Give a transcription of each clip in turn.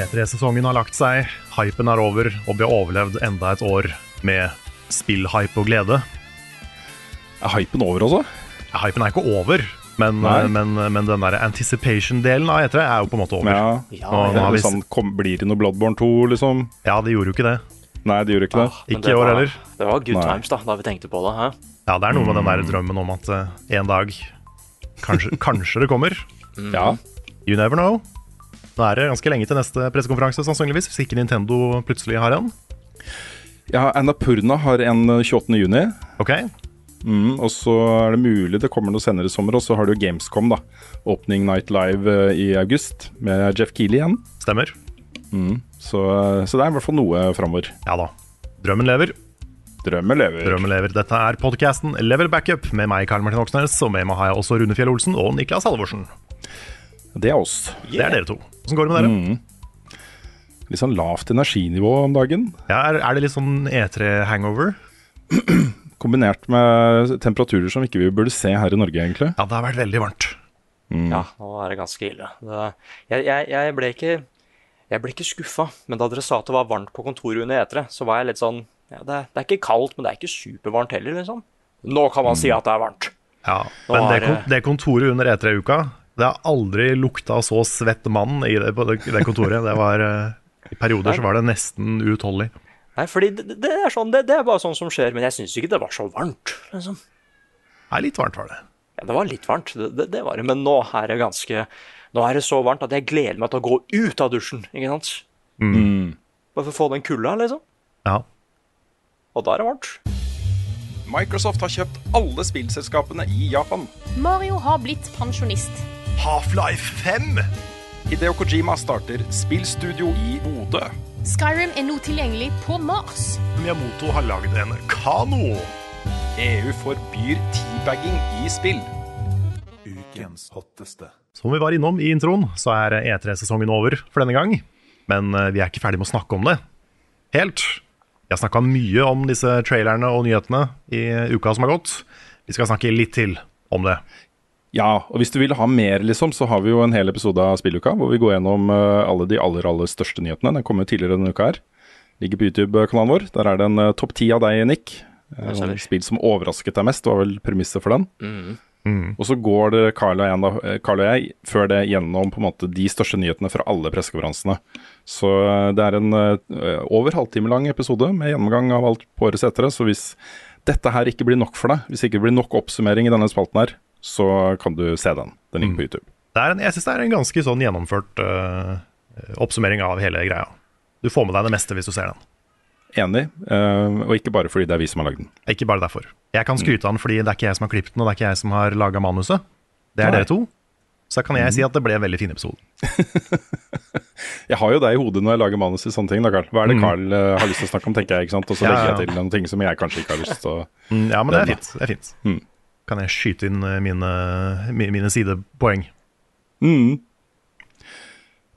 E3-sesongen har lagt seg, hypen er over, og vi har overlevd enda et år med spillhype og glede. Er hypen over også? Ja, hypen er ikke over, men, men, men den der anticipation-delen av E3 er jo på en måte over. Ja. Nå, nå Er vi, sånn, kom, blir det noe Bloodborne 2, liksom? ja, det gjorde jo ikke det. Nei, det gjorde ikke det. Ah, Ikke det i år var- heller. Det var good Nei. times da, da vi tenkte på det. Hæ? Ja, det er noe med den Mm. der drømmen om at uh, en dag kanskje, kanskje det kommer. Ja. You never know. Nå er det ganske lenge til neste pressekonferanse, sannsynligvis, hvis ikke Nintendo plutselig har en. ja, Annapurna har en eh, 28. juni. Ok, Mm, og så er det mulig det kommer noe senere i sommer. Og så har du Gamescom, da. Opening Night Live eh, i august med Jeff Keeley igjen. stemmer. Så, eh, så det er i hvert fall noe framover. Ja da. Drømmen lever. Drømmen lever. Drømmen lever. Dette er podcasten Level Backup med meg, Karl Martin Oksnes, og med meg har jeg også Rune Fjell Olsen og Niklas Halvorsen. Det er oss. Det er dere to. Åssen går det med dere? Mm. Litt sånn lavt energinivå om dagen. Ja, er, er det litt sånn E3-hangover? Kombinert med temperaturer som ikke vi burde se her i Norge, egentlig. Ja, det har vært veldig varmt. Mm. Ja, nå er det ganske ille. Det, jeg, jeg, jeg ble ikke jeg ble ikke skuffa, men da dere sa at det var varmt på kontoret under etere, så var jeg litt sånn ja, det, er, det er ikke kaldt, men det er ikke supervarmt heller, liksom. Nå kan man si at det er varmt. Ja, Nå Men det, er det- det kontoret under E3-uka, det har aldri lukta så svett mann i det, på det, kontoret. Det var eh, I perioder så var det nesten uutholdelig. Nei, fordi det, det er sånn, det, det er bare sånn som skjer, men jeg syns ikke det var så varmt, liksom. Nei, litt varmt var det. Ja, det var litt varmt, det, det, det var det, men nå er det ganske Nå er det så varmt at jeg gleder meg til å gå ut av dusjen, ikke sant? Mm. Bare for å få den kulda, liksom. Ja. Og da er det varmt. Microsoft har kjøpt alle spillselskapene i Japan. Mario har blitt pensjonist. Half-Life 5! Hideo Kojima starter spillstudio i Bodø. Skyrim er nå tilgjengelig på Mars. Miyamoto har lagd en kano. EU forbyr teabagging i spill. Ukens hotteste. Som vi var innom i introen, så er E3-sesongen over for denne gang. Men eh, vi er ikke ferdig med å snakke om det. Helt. Vi har snakka mye om disse trailerne og nyhetene i uka som har gått. Vi skal snakke litt til om det. Ja, og hvis du vil ha mer, liksom, så har vi jo en hel episode av Spilluka hvor vi går gjennom eh, alle de aller, aller største nyhetene. Den kommer jo tidligere denne uka her. Ligger på YouTube-kanalen vår. Der er det en eh, topp ti av deg, Nick. Uh, Det. Spill som overrasket deg mest, var vel premisset for den. Mm. Og så går det Carl og, jeg, Carl og jeg før det gjennom på en måte de største nyhetene fra alle pressekonferansene. Så det er en over halvtime lang episode med gjennomgang av alt på årets etter. Så hvis dette her ikke blir nok for deg, hvis det ikke blir nok oppsummering i denne spalten her, så kan du se den. Den ligger på YouTube. det er en, jeg syns det er en ganske sånn gjennomført uh, oppsummering av hele greia. Du får med deg det meste hvis du ser den. Enig, uh, og ikke bare fordi det er vi som har lagd den. Ikke bare derfor. Jeg kan skryte av den fordi det er ikke jeg som har klippet den, og det er ikke jeg som har laga manuset. Det er Nei. dere to. Så kan jeg si at det ble en veldig fin episode. Jeg har jo deg i hodet når jeg lager manus til sånne ting. da, Carl. Hva er det Mm. Carl uh, har lyst til å snakke om, tenker jeg. ikke sant? Og så Ja, legger jeg til noen ting som jeg kanskje ikke har lyst til å Mm, Ja, men det er fint. Det er fint. Mm. Kan jeg skyte inn eh, mine, mine sidepoeng. Mm.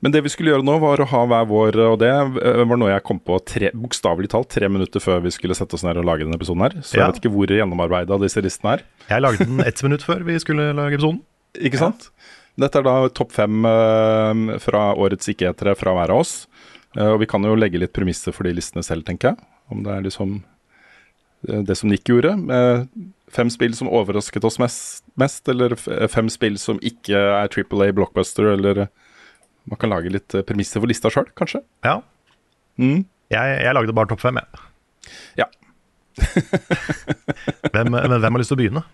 Men det vi skulle gjøre nå, var å ha hver vår Og det eh, var noe jeg kom på tre- bokstavelig talt tre minutter før vi skulle sette oss ned og lage denne episoden her. Så Ja. jeg vet ikke hvor gjennomarbeida disse listene er. Jeg lagde den ett minutt før vi skulle lage episoden. Ikke sant? Dette er da topp fem eh, fra årets ikke-etere fra hver av oss. Og vi kan jo legge litt premisser for de listene selv, tenker jeg. Om det er liksom det som Nick gjorde. Eh, fem spill som overrasket oss mest, mest eller fem spill som ikke er Triple A blockbuster, eller eh, man kan lage litt eh, premisser for lista sjøl, kanskje. Ja. Mm. Jeg, jeg lagde bare topp fem, jeg. Ja. hvem, men hvem har lyst til å begynne?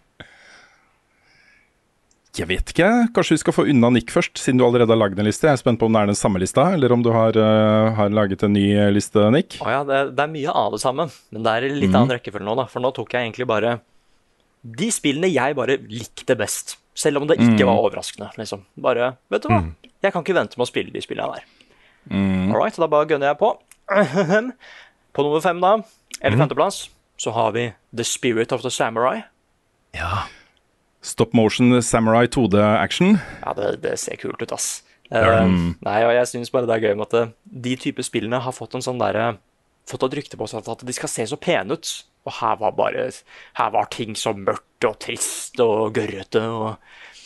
Jeg vet ikke. Kanskje vi skal få unna Nick først, siden du allerede har lagd en liste. Jeg er spent på om det er den samme lista, eller om du har, uh, har laget en ny eh, liste, Nick. Å ja, det, det er mye av det samme, men det er litt mm. annen rekkefølge nå, da. For nå tok jeg egentlig bare de spillene jeg bare likte best. Selv om det ikke Mhm. var overraskende, liksom. Bare, vet du hva, jeg kan ikke vente med å spille de spillene der. Mm. All right, da bare gønner jeg på. på nummer fem, da, eller mm. femteplass, så har vi The Spirit of the Samurai. Ja. Stop motion samurai 2D-action. Ja, det, det ser kult ut, ass. Eh, nei, og jeg syns bare det er gøy med at de type spillene har fått en sånn derre Fått et rykte på seg at de skal se så pene ut. Og her var bare Her var ting så mørkt og trist og gørrete og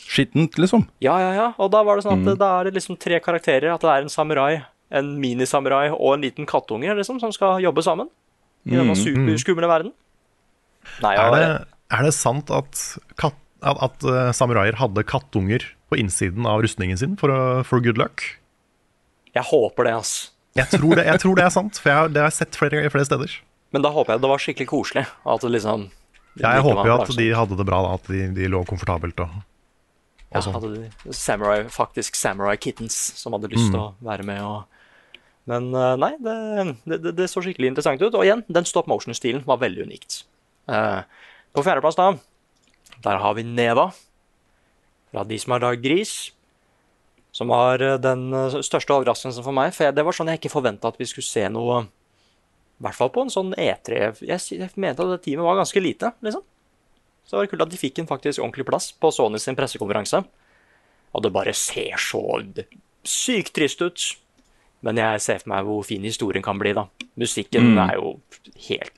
Skittent, liksom. Ja, ja, ja. Og da var det sånn at da er det liksom tre karakterer. At det er en samurai, en minisamurai og en liten kattunge liksom, som skal jobbe sammen. I denne superskumle verden. Nei, Er det, er det sant at, kat, at, at eh, samuraier hadde kattunger på innsiden av rustningen sin for, for good luck? jeg håper det, ass. Jeg tror det, jeg tror det er sant, for jeg, det har jeg sett flere, flere steder. Men da håper jeg det var skikkelig koselig. At det liksom Ja, jeg håper jo at de hadde det bra, da, at de, de lå komfortabelt. Og, Ja, sånn. hadde de samurai, faktisk Samurai Kittens som hadde lyst til å være med. Og... Men eh, nei, det, det, det, så skikkelig interessant ut. Og igjen, den stop motion-stilen var veldig unikt. Uh, på fjerdeplass, da, der har vi Neva. Fra de som har lagd Gris. Som var eh, den største overraskelsen for meg. For det var sånn jeg ikke forventa at vi skulle se noe I hvert fall på en sånn E3 Jeg, jeg mente at det teamet var ganske lite, liksom. Så det var kult at de fikk en faktisk ordentlig plass på Sony sin pressekonferanse. Og det bare ser så sykt trist ut. Men jeg ser for meg hvor fin historien kan bli, da. Musikken er jo helt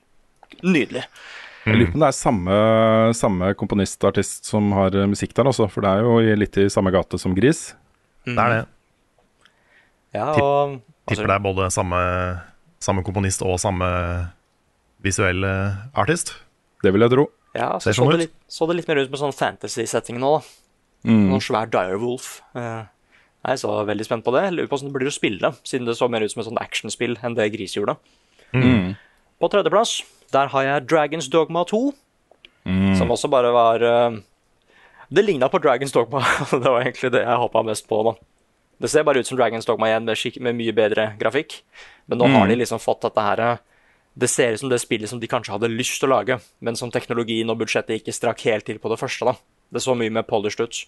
nydelig. Jeg lurer på om det er samme, samme komponistartist som har eh, musikk der, også, for det er jo litt i samme gate som Gris. Det er det. Ja, og Tipper det er både samme, samme komponist og samme visuelle artist. Det vil jeg tro. ja, så, så, sånn det litt, så det litt mer ut som en sånn fantasy-setting nå, da. Mm. Noen svær direwolf. Eh, jeg er så veldig spent på det. Lurer på hvordan det blir å spille, siden det så mer ut som et sånt actionspill enn det Gris gjorde. Mm. På tredjeplass, der har jeg Dragons Dogma 2, Mm. som også bare var uh, Det ligna på Dragons Dogma. det var egentlig det jeg håpa mest på. da. Det ser bare ut som Dragons Dogma igjen, med, med mye bedre grafikk. Men nå har de liksom fått dette her eh, Det ser ut som det spillet som de kanskje hadde lyst til å lage, men som teknologien og budsjettet ikke strakk helt til på det første. da. Det så mye med polished ut.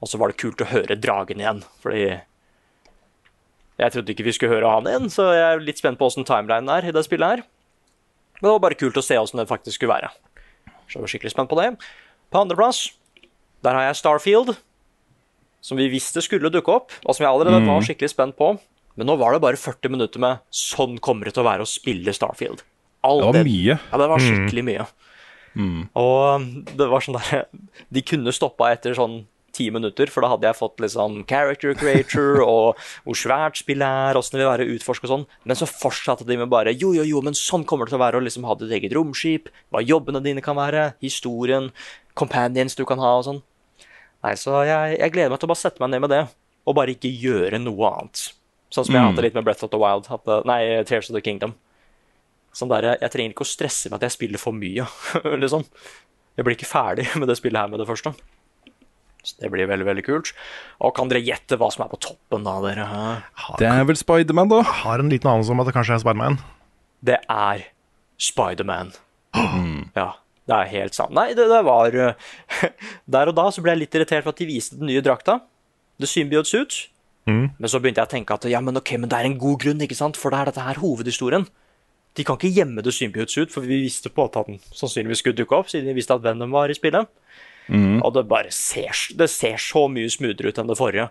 Og så var det kult å høre dragen igjen, fordi jeg trodde ikke vi skulle høre han igjen, så jeg er litt spent på åssen timelinen er i det spillet her. Men det var bare kult å se åssen det faktisk skulle være. Så jeg var skikkelig spent på det. På andreplass, der har jeg Starfield, som vi visste skulle dukke opp, og som jeg allerede var skikkelig spent på. Men nå var det bare 40 minutter med 'sånn kommer det til å være å spille Starfield'. All Det var mye. ja, det var skikkelig mye. Og det var sånn der De kunne stoppa etter sånn ti minutter, for da hadde jeg fått litt sånn character creator og hvor svært spillet er, åssen det vil være å utforske og sånn. Men så fortsatte de med bare jo, jo, jo, men sånn kommer det til å være å liksom ha ditt eget romskip, hva jobbene dine kan være, historien, companions du kan ha og sånn. Nei, så jeg, jeg gleder meg til å bare sette meg ned med det, og bare ikke gjøre noe annet. Sånn som jeg hadde litt med Breath of the Wild, eh, nei, Tears of the Kingdom. Sånn der, Jeg trenger ikke å stresse med at jeg spiller for mye, liksom. Jeg blir ikke ferdig med det spillet her med det første. Så det blir veldig, veldig kult. Og kan dere gjette hva som er på toppen, da, dere? Har, Det er vel Spiderman, da. Har en liten anelse om at det kanskje er Spiderman. Det er Spiderman. Ja, det er helt sant. Nei, det, det var uh, Der og da så ble jeg litt irritert for at de viste den nye drakta. The Symbiote Suit. Men så begynte jeg å tenke at ja, men ok, men det er en god grunn, ikke sant? For det er dette her hovedhistorien. De kan ikke gjemme The Symbiote Suit, for vi visste på at den sannsynligvis skulle dukke opp, siden vi visste at Venom var i spillet. Og det bare ser, det ser så mye smoothere ut enn det forrige.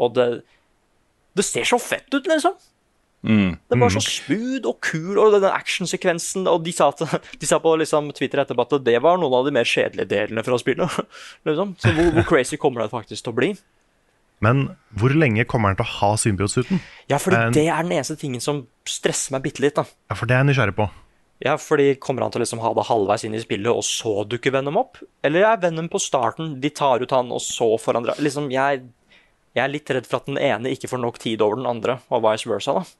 Og det, det ser så fett ut, liksom. Det var så smooth og kul, og denne actionsekvensen Og de sa, at, de sa på liksom Twitter etterpå at det var noen av de mer kjedelige delene fra spillet. liksom. Så hvor, hvor crazy kommer det faktisk til å bli? Men hvor lenge kommer han til å ha symbiotsuten? Ja, fordi en... det er den eneste tingen som stresser meg bitte litt. da. Ja, for det er jeg nysgjerrig på. Ja, fordi Kommer han til å liksom ha det halvveis inn i spillet, og så dukker Venom opp? Eller er Venom på starten, de tar ut han, og så dra Liksom, jeg, jeg er litt redd for at den ene ikke får nok tid over den andre, og vice versa. da.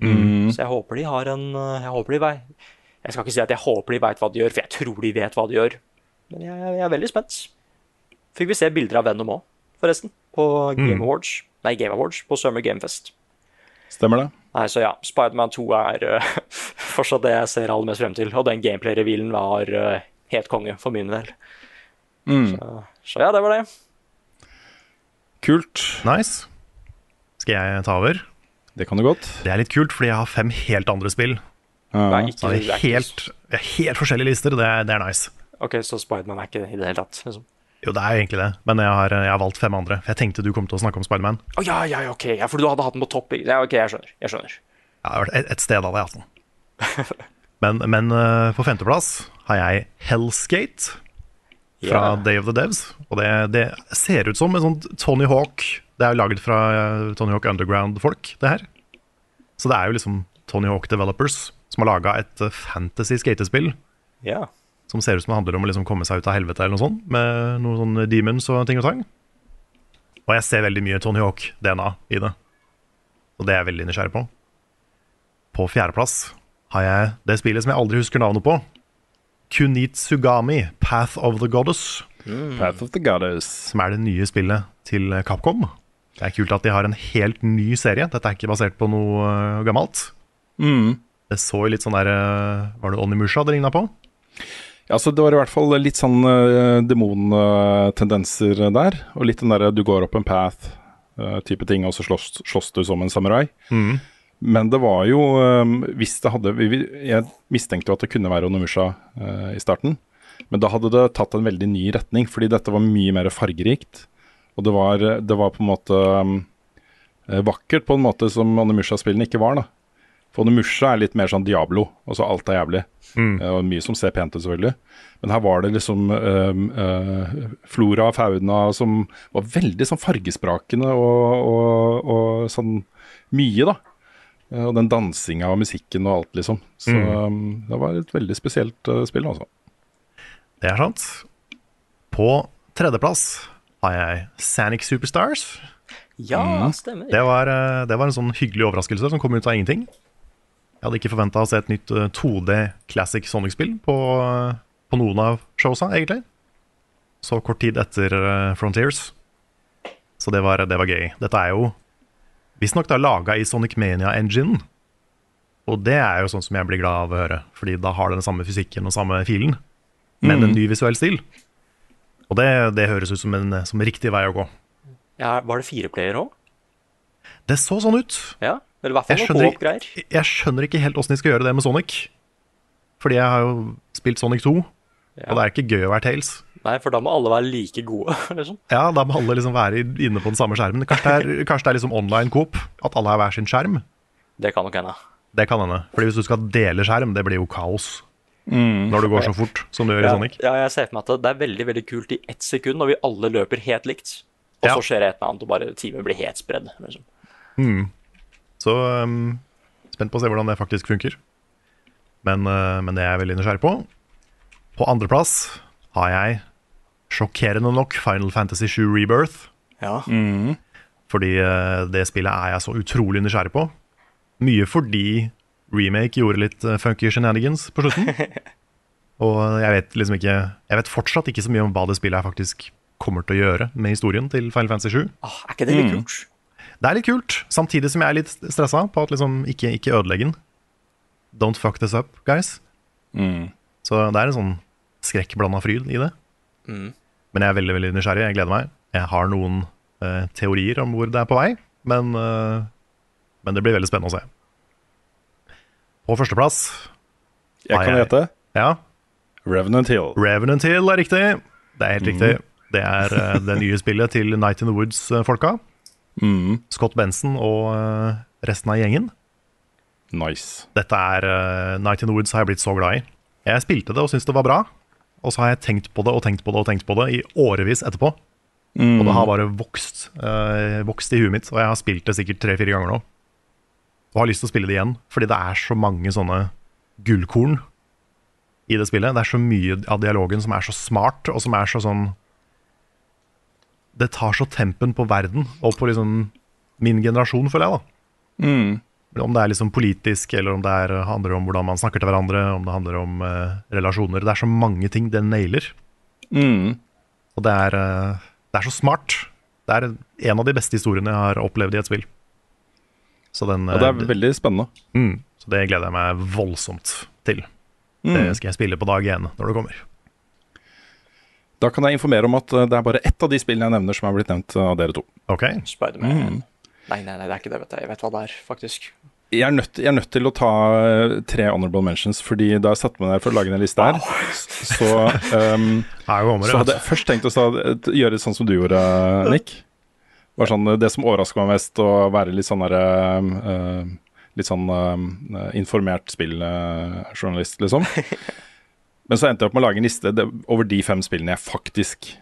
Så jeg håper de har en eh, Jeg håper de vei... Jeg skal ikke si at jeg håper de veit hva de gjør, for jeg tror de vet hva de gjør. Men jeg, jeg er veldig spent. fikk vi se bilder av Venom òg, forresten. På Game Mm. Awards. Nei, Game Awards. På Summer Game Fest. Stemmer det? Nei, så ja, Spiderman 2 er uh, fortsatt det jeg ser aller mest frem til. Og den gameplay-revilen var uh, helt konge for min del. Mm. Så, så ja, det var det. Kult. Nice. Skal jeg ta over? Det kan du godt. Det er litt kult, fordi jeg har fem helt andre spill. Ja. Nei, ikke, Så det er helt, det er helt forskjellige lister. Det er, det er nice. Ok, så Spiderman er ikke i det hele tatt, liksom. Jo, det er jo egentlig det, men jeg har, jeg har valgt fem andre. For jeg tenkte du kom til å snakke om Spiderman. Oh, ja, ja, ja, ok. Ja, for du hadde hatt den på topp. Ja, ok, jeg skjønner. Jeg skjønner. Ja, et, et sted hadde jeg hatt den. Men, men uh, på femteplass har jeg Hellskate fra yeah. Day of the Devs. Og det, det ser ut som en sånn Tony Hawk Det er jo laget fra eh, Tony Hawk Underground-folk, det her. Så det er jo liksom Tony Hawk Developers som har laga et eh, fantasy skatespill Ja. som ser ut som det handler om å liksom komme seg ut av helvete eller noe sånt, med noen sånne demons og ting og tang. Og jeg ser veldig mye Tony Hawk-DNA i det. Og det er jeg veldig nysgjerrig på. På fjerdeplass har jeg det spillet som jeg aldri husker navnet på. Kunitsugami, Path of the Goddess, Path of the Goddess. som er det nye spillet til Capcom. Det er kult at de har en helt ny serie. Dette er ikke basert på noe øh, gammelt. Mm. Det så litt sånn der øh, Var det Onimusha det ligna på? Ja, så Det var i hvert fall litt sånn uh, demontendenser der. Og litt den derre du går opp en path-type ting, og så slåss, slåss du som en samurai. Men det var jo um, Hvis det hadde Jeg mistenkte jo at det kunne være Onimusha uh, i starten. Men da hadde det tatt en veldig ny retning, fordi dette var mye mer fargerikt. Og det var, det var på en måte um, eh, vakkert på en måte som Onimusha-spillene ikke var. da For Onimusha er litt mer sånn Diablo, altså alt er jævlig. Mm. Og mye som ser pent ut, selvfølgelig. Men her var det liksom um, uh, flora og fauna som var veldig sånn fargesprakende og, og, og sånn mye, da. Eh, Og den dansinga og musikken og alt, liksom. Så um, det var et veldig spesielt uh, spill, altså. Det er sant. På tredjeplass har jeg Sanic Superstars. Ja, stemmer. Det var, eh, det var en sånn hyggelig overraskelse som kom ut av ingenting. Jeg hadde ikke forventa å se et nytt eh, 2D Classic Sonic-spill på, eh, på noen av showsa, egentlig. Så kort tid etter eh, Frontiers. Så det var, det var gøy. Dette er jo visstnok laga i Sonic Mania-engine. Og det er jo sånn som jeg blir glad av å høre, Fordi da har det den samme fysikken og samme filen, men en ny visuell stil. Og det, det høres ut som en som en riktig vei å gå. Ja, var det fireplayer òg? Det så sånn ut. Ja. Eller i hvert fall noe co-op-greier. jeg skjønner ikke helt åssen de skal gjøre det med Sonic. Fordi jeg har jo spilt Sonic 2, og det er ikke gøy å være Tales. Nei, for da må alle være like gode, liksom. Ja, Da må alle liksom være inne på den samme skjermen. Kanskje det er, kanskje det er liksom online coop? At alle har hver sin skjerm? Det kan nok hende. Det kan hende. Fordi hvis du skal dele skjerm, det blir jo kaos. Når det går så fort som det gjør i Sonic. ja, jeg ser for meg at det er veldig veldig kult i ett sekund når vi alle løper helt likt. Og Ja. så skjer det et eller annet, og bare teamet blir helt spredd. Liksom. Så um, spent på å se hvordan det faktisk funker. Men, uh, men det er jeg veldig nysgjerrig på. På andreplass har jeg sjokkerende nok Final Fantasy 7 Rebirth. Ja. Fordi uh, det spillet er jeg så utrolig nysgjerrig på. Mye fordi remake gjorde litt uh, funky shenanigans på slutten. Og jeg vet liksom ikke Jeg vet fortsatt ikke så mye om hva det spillet her faktisk kommer til å gjøre med historien til Final Fantasy 7. Ah, er ikke det litt kult? Det er litt kult, samtidig som jeg er litt stressa på at liksom ikke, ikke ødelegge den. Don't fuck this up, guys. Så det er en sånn skrekkblanda fryd i det. Men jeg er veldig veldig nysgjerrig. Jeg gleder meg. Jeg har noen uh, teorier om hvor det er på vei, men, uh, men det blir veldig spennende å se. På førsteplass Jeg kan gjette. ja, Revenant Hill. Revenant Hill er riktig. Det er helt riktig. Det er uh, det nye spillet til Night in the Woods-folka. Scott Benson og uh, resten av gjengen. Nice. Dette er uh, Night in the Woods har jeg blitt så glad i. Jeg spilte det og syntes det var bra. Og så har jeg tenkt på det og tenkt på det og tenkt på det i årevis etterpå. Og det har bare vokst, eh, vokst i huet mitt, og jeg har spilt det sikkert tre-fire ganger nå. Og har lyst til å spille det igjen, fordi det er så mange sånne gullkorn i det spillet. Det er så mye av dialogen som er så smart, og som er så sånn Det tar så tempen på verden, og på liksom min generasjon, føler jeg, da. Om det er liksom politisk, eller om det er, handler om hvordan man snakker til hverandre, om det handler om eh, relasjoner. Det er så mange ting det nailer. Mm. Og Og det er, eh, det er så smart. Det er en av de beste historiene jeg har opplevd i et spill. Så den, Og det er eh, veldig spennende. mm, så det gleder jeg meg voldsomt til. Det Mm. skal jeg spille på dag én når det kommer. Da kan jeg informere om at eh, det er bare ett av de spillene jeg nevner som er blitt nevnt av dere to. Ok, Spiderman. Mm. Nei, nei, nei, det er ikke det, vet jeg. Jeg vet hva det er, faktisk. Jeg er, nødt, jeg er nødt til å ta eh, tre honorable mentions, fordi da jeg satte meg ned for å lage en liste her, så, um, så hadde jeg først tenkt å gjøre gjøre sånn som du gjorde, Nick. Var sånn, Det som overraska meg mest, å være litt sånn derre uh, Litt sånn uh, informert spilljournalist, liksom. Men så endte jeg opp med å lage en liste over de fem spillene jeg faktisk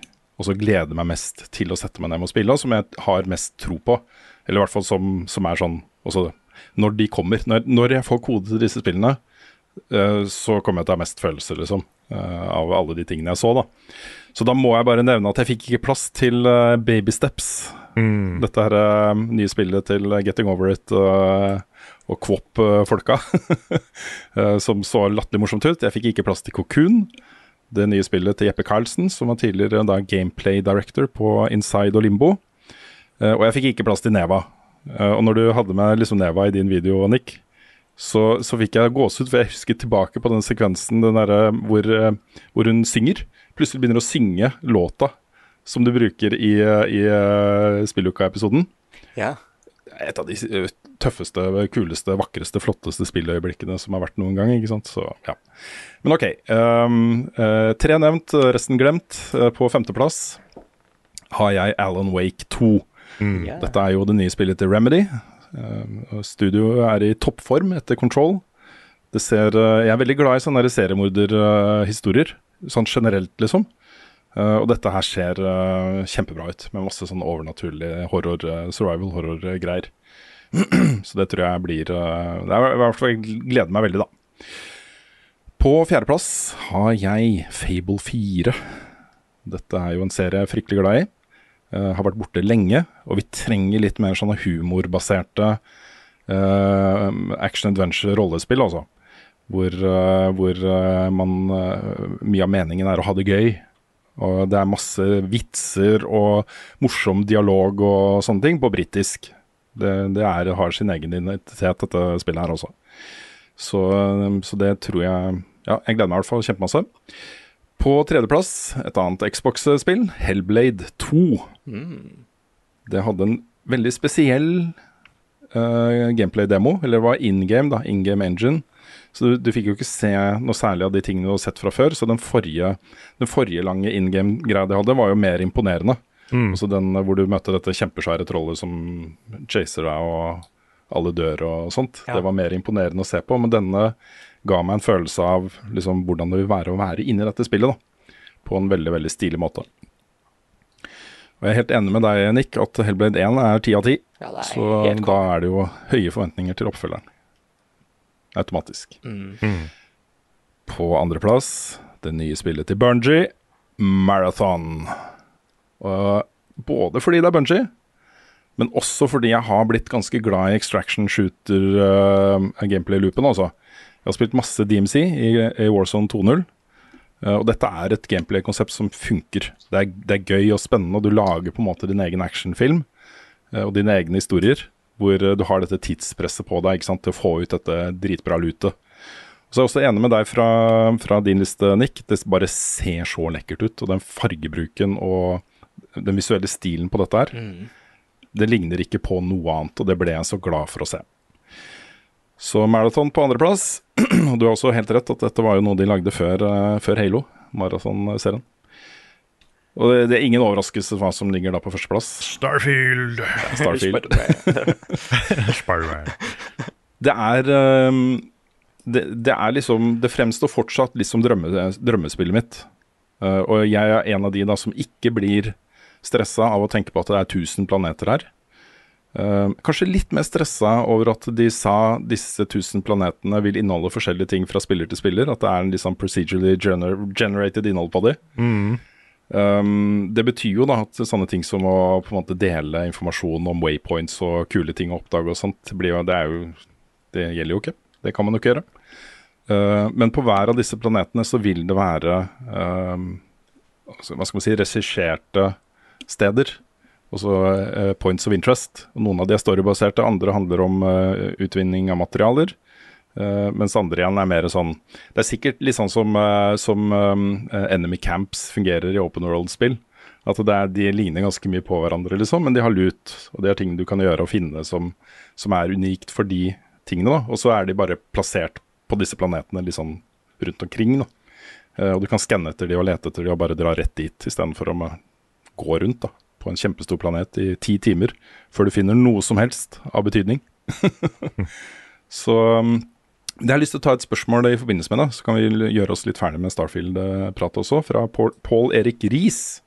også gleder meg mest til å sette meg ned med å spille, og som jeg har mest tro på. Eller i hvert fall som, som er sånn også Når de kommer. Når, når jeg får kode til disse spillene, uh, så kommer jeg til å ha mest følelser, liksom. Uh, av alle de tingene jeg så, da. Så da må jeg bare nevne at jeg fikk ikke plass til uh, Baby Steps. Mm. Dette her uh, nye spillet til Getting Over It uh, og Kvopp-folka eh, som så latterlig morsomt ut. Jeg fikk ikke plass til Cocoon. Det nye spillet til Jeppe Karlsen, som var tidligere da gameplay director på Inside og Limbo. Og jeg fikk ikke plass til Neva. Og når du hadde med liksom Neva i din video, Nick, så, så fikk jeg gåsehud, for jeg husker tilbake på den sekvensen den der, hvor, hvor hun synger. Plutselig begynner å synge låta som du bruker i, eh, i uh, Spilluka-episoden. Ja. Et av de eh, tøffeste, kuleste, vakreste, flotteste spilløyeblikkene som har vært noen gang. ikke sant? Så, ja. Men ok. Um, uh, tre nevnt, resten glemt. Uh, på femteplass har jeg Alan Wake 2. Ja. Dette er jo det nye spillet til Remedy. Uh, Studioet er i toppform etter Control. Det ser, jeg er veldig glad i sånne der seriemorderhistorier, sånn generelt, liksom. Uh, og dette her ser uh, kjempebra ut, med masse sånn overnaturlig horror, uh, survival horror-greier. Så det tror jeg blir Det er i hvert fall Jeg gleder meg veldig, da. På fjerdeplass har jeg Fable 4. Dette er jo en serie jeg er fryktelig glad i. Har vært borte lenge, og vi trenger litt mer sånne humorbaserte action adventure rollespill, altså. Hvor, hvor man Mye av meningen er å ha det gøy. Og det er masse vitser og morsom dialog og sånne ting på britisk. Det, det er, har sin egen identitet, dette spillet her også. Så, så det tror jeg Ja, jeg gleder meg i hvert fall kjempemasse. På tredjeplass, et annet Xbox-spill, Hellblade 2. Det hadde en veldig spesiell uh, gameplay-demo, eller det var in game, da, in game engine. Så du, du fikk jo ikke se noe særlig av de tingene du hadde sett fra før. Så den forrige, den forrige lange in game-greia de hadde, var jo mer imponerende. Altså den eh, hvor du møtte dette kjempesvære trollet som chaser deg, og alle dør og sånt. Ja. Det var mer imponerende å se på. Men denne ga meg en følelse av liksom, hvordan det vil være å være inni dette spillet. da På en veldig, veldig stilig måte. Og Jeg er helt enig med deg, Nick, at Hellblade 1 er ti av ti. Ja, Så da er det jo høye forventninger til oppfølgeren. Automatisk. Mm. På andreplass, det nye spillet til Bungie, Marathon. Og både fordi det er Bungie, men også fordi jeg har blitt ganske glad i extraction shooter uh, gameplay-loopen, altså. Jeg har spilt masse DMC i, i Warzone 2.0. Uh, og dette er et gameplay-konsept som funker. Det er, det er gøy og spennende, og du lager på en måte din egen actionfilm uh, og dine egne historier. Hvor uh, du har dette tidspresset på deg til å få ut dette dritbra lutet. Så er også enig med deg fra, fra din liste, Nick. Det bare ser så lekkert ut. Og den fargebruken og den visuelle stilen på dette her, det ligner ikke på noe annet, og det ble jeg så glad for å se. Så Marathon på andreplass. Og du har også helt rett at dette var jo noe de lagde før, eh, før Halo, Marathon-serien. Og det, det er ingen overraskelse hva som ligger da på førsteplass. Starfield. Starfield. Spider-Man. Det er um, det, det er liksom Det fremstår fortsatt litt som drømme, drømmespillet mitt. Uh, og jeg er en av de da som ikke blir stressa av å tenke på at det er 1000 planeter her. Uh, kanskje litt mer stressa over at de sa disse 1000 planetene vil inneholde forskjellige ting fra spiller til spiller. At det er en sånn procedurally gener generated innhold på de. Um, det betyr jo da at sånne ting som å på en måte dele informasjon om waypoints og kule ting å oppdage og sånt, jo, det, jo, det gjelder jo ikke. Det kan man jo ikke gjøre. Uh, men på hver av disse planetene så vil det være um, altså, hva skal man si, regisserte steder. Også uh, points of interest. Og noen av de er storybaserte, andre handler om uh, utvinning av materialer. Eh, mens andre igjen er mer sånn Det er sikkert litt sånn som, uh, som um, Enemy Camps fungerer i open world-spill. At det er, De ligner ganske mye på hverandre, liksom, men de har lut. Og de har ting du kan gjøre og finne som, som er unikt for de tingene. Og så er de bare plassert på disse planetene litt sånn rundt omkring. da. Og du kan skanne etter de og lete etter de og bare dra rett dit, istedenfor å gå rundt da, på en kjempestor planet i ti timer før du finner noe som helst av betydning. så um, det har lyst til å ta et spørsmål i forbindelse med det, så kan vi gjøre oss litt ferdig med Starfield-pratet også, fra Paul, Paul Erik Riis.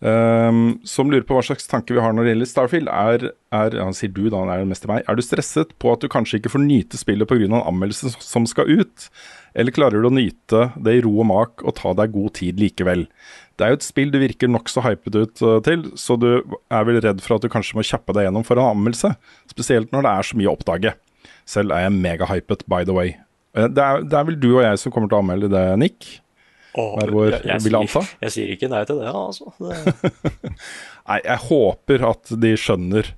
Um, som lurer på hva slags tanke vi har når det gjelder Starfield. Er, er han sier du, da, han er mest til meg. Er du stresset på at du kanskje ikke får nyte spillet pga. en anmeldelse som skal ut? Eller klarer du å nyte det i ro og mak og ta deg god tid likevel? Det er jo et spill du virker nokså hypet ut uh, til, så du er vel redd for at du kanskje må kjappe deg gjennom for en anmeldelse? Spesielt når det er så mye å oppdage. Selv er jeg megahypet, by the way. Uh, Det er, det er vel du og jeg som kommer til å anmelde det, Nick? Oh, Hver vår, jeg, jeg, jeg anta. sier, jeg sier ikke nei til det, altså. Det, Nei, jeg håper at de skjønner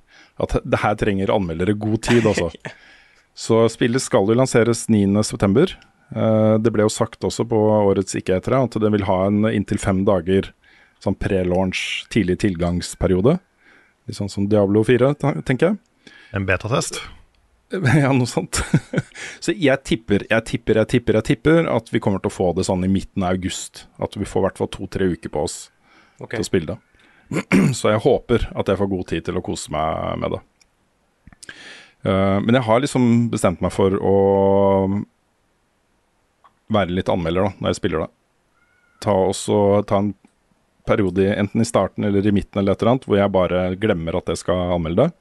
at det her trenger anmeldere god tid, altså. Så spillet skal jo lanseres 9.9. Uh, det ble jo sagt også på årets ikke-etere at det vil ha en inntil fem dager sånn pre-launch, tidlig tilgangsperiode. Litt sånn som Diablo 4, tenker jeg. En betatest. Ja, noe sånt. Så jeg tipper, jeg tipper, jeg tipper, jeg tipper at vi kommer til å få det sånn i midten av august. At vi får i hvert fall to-tre uker på oss okay. til å spille det. Så jeg håper at jeg får god tid til å kose meg med det. Eh, men jeg har liksom bestemt meg for å være litt anmelder da, når jeg spiller det. Ta, også, ta en periode enten i starten eller i midten eller et eller annet, hvor jeg bare glemmer at jeg skal anmelde det.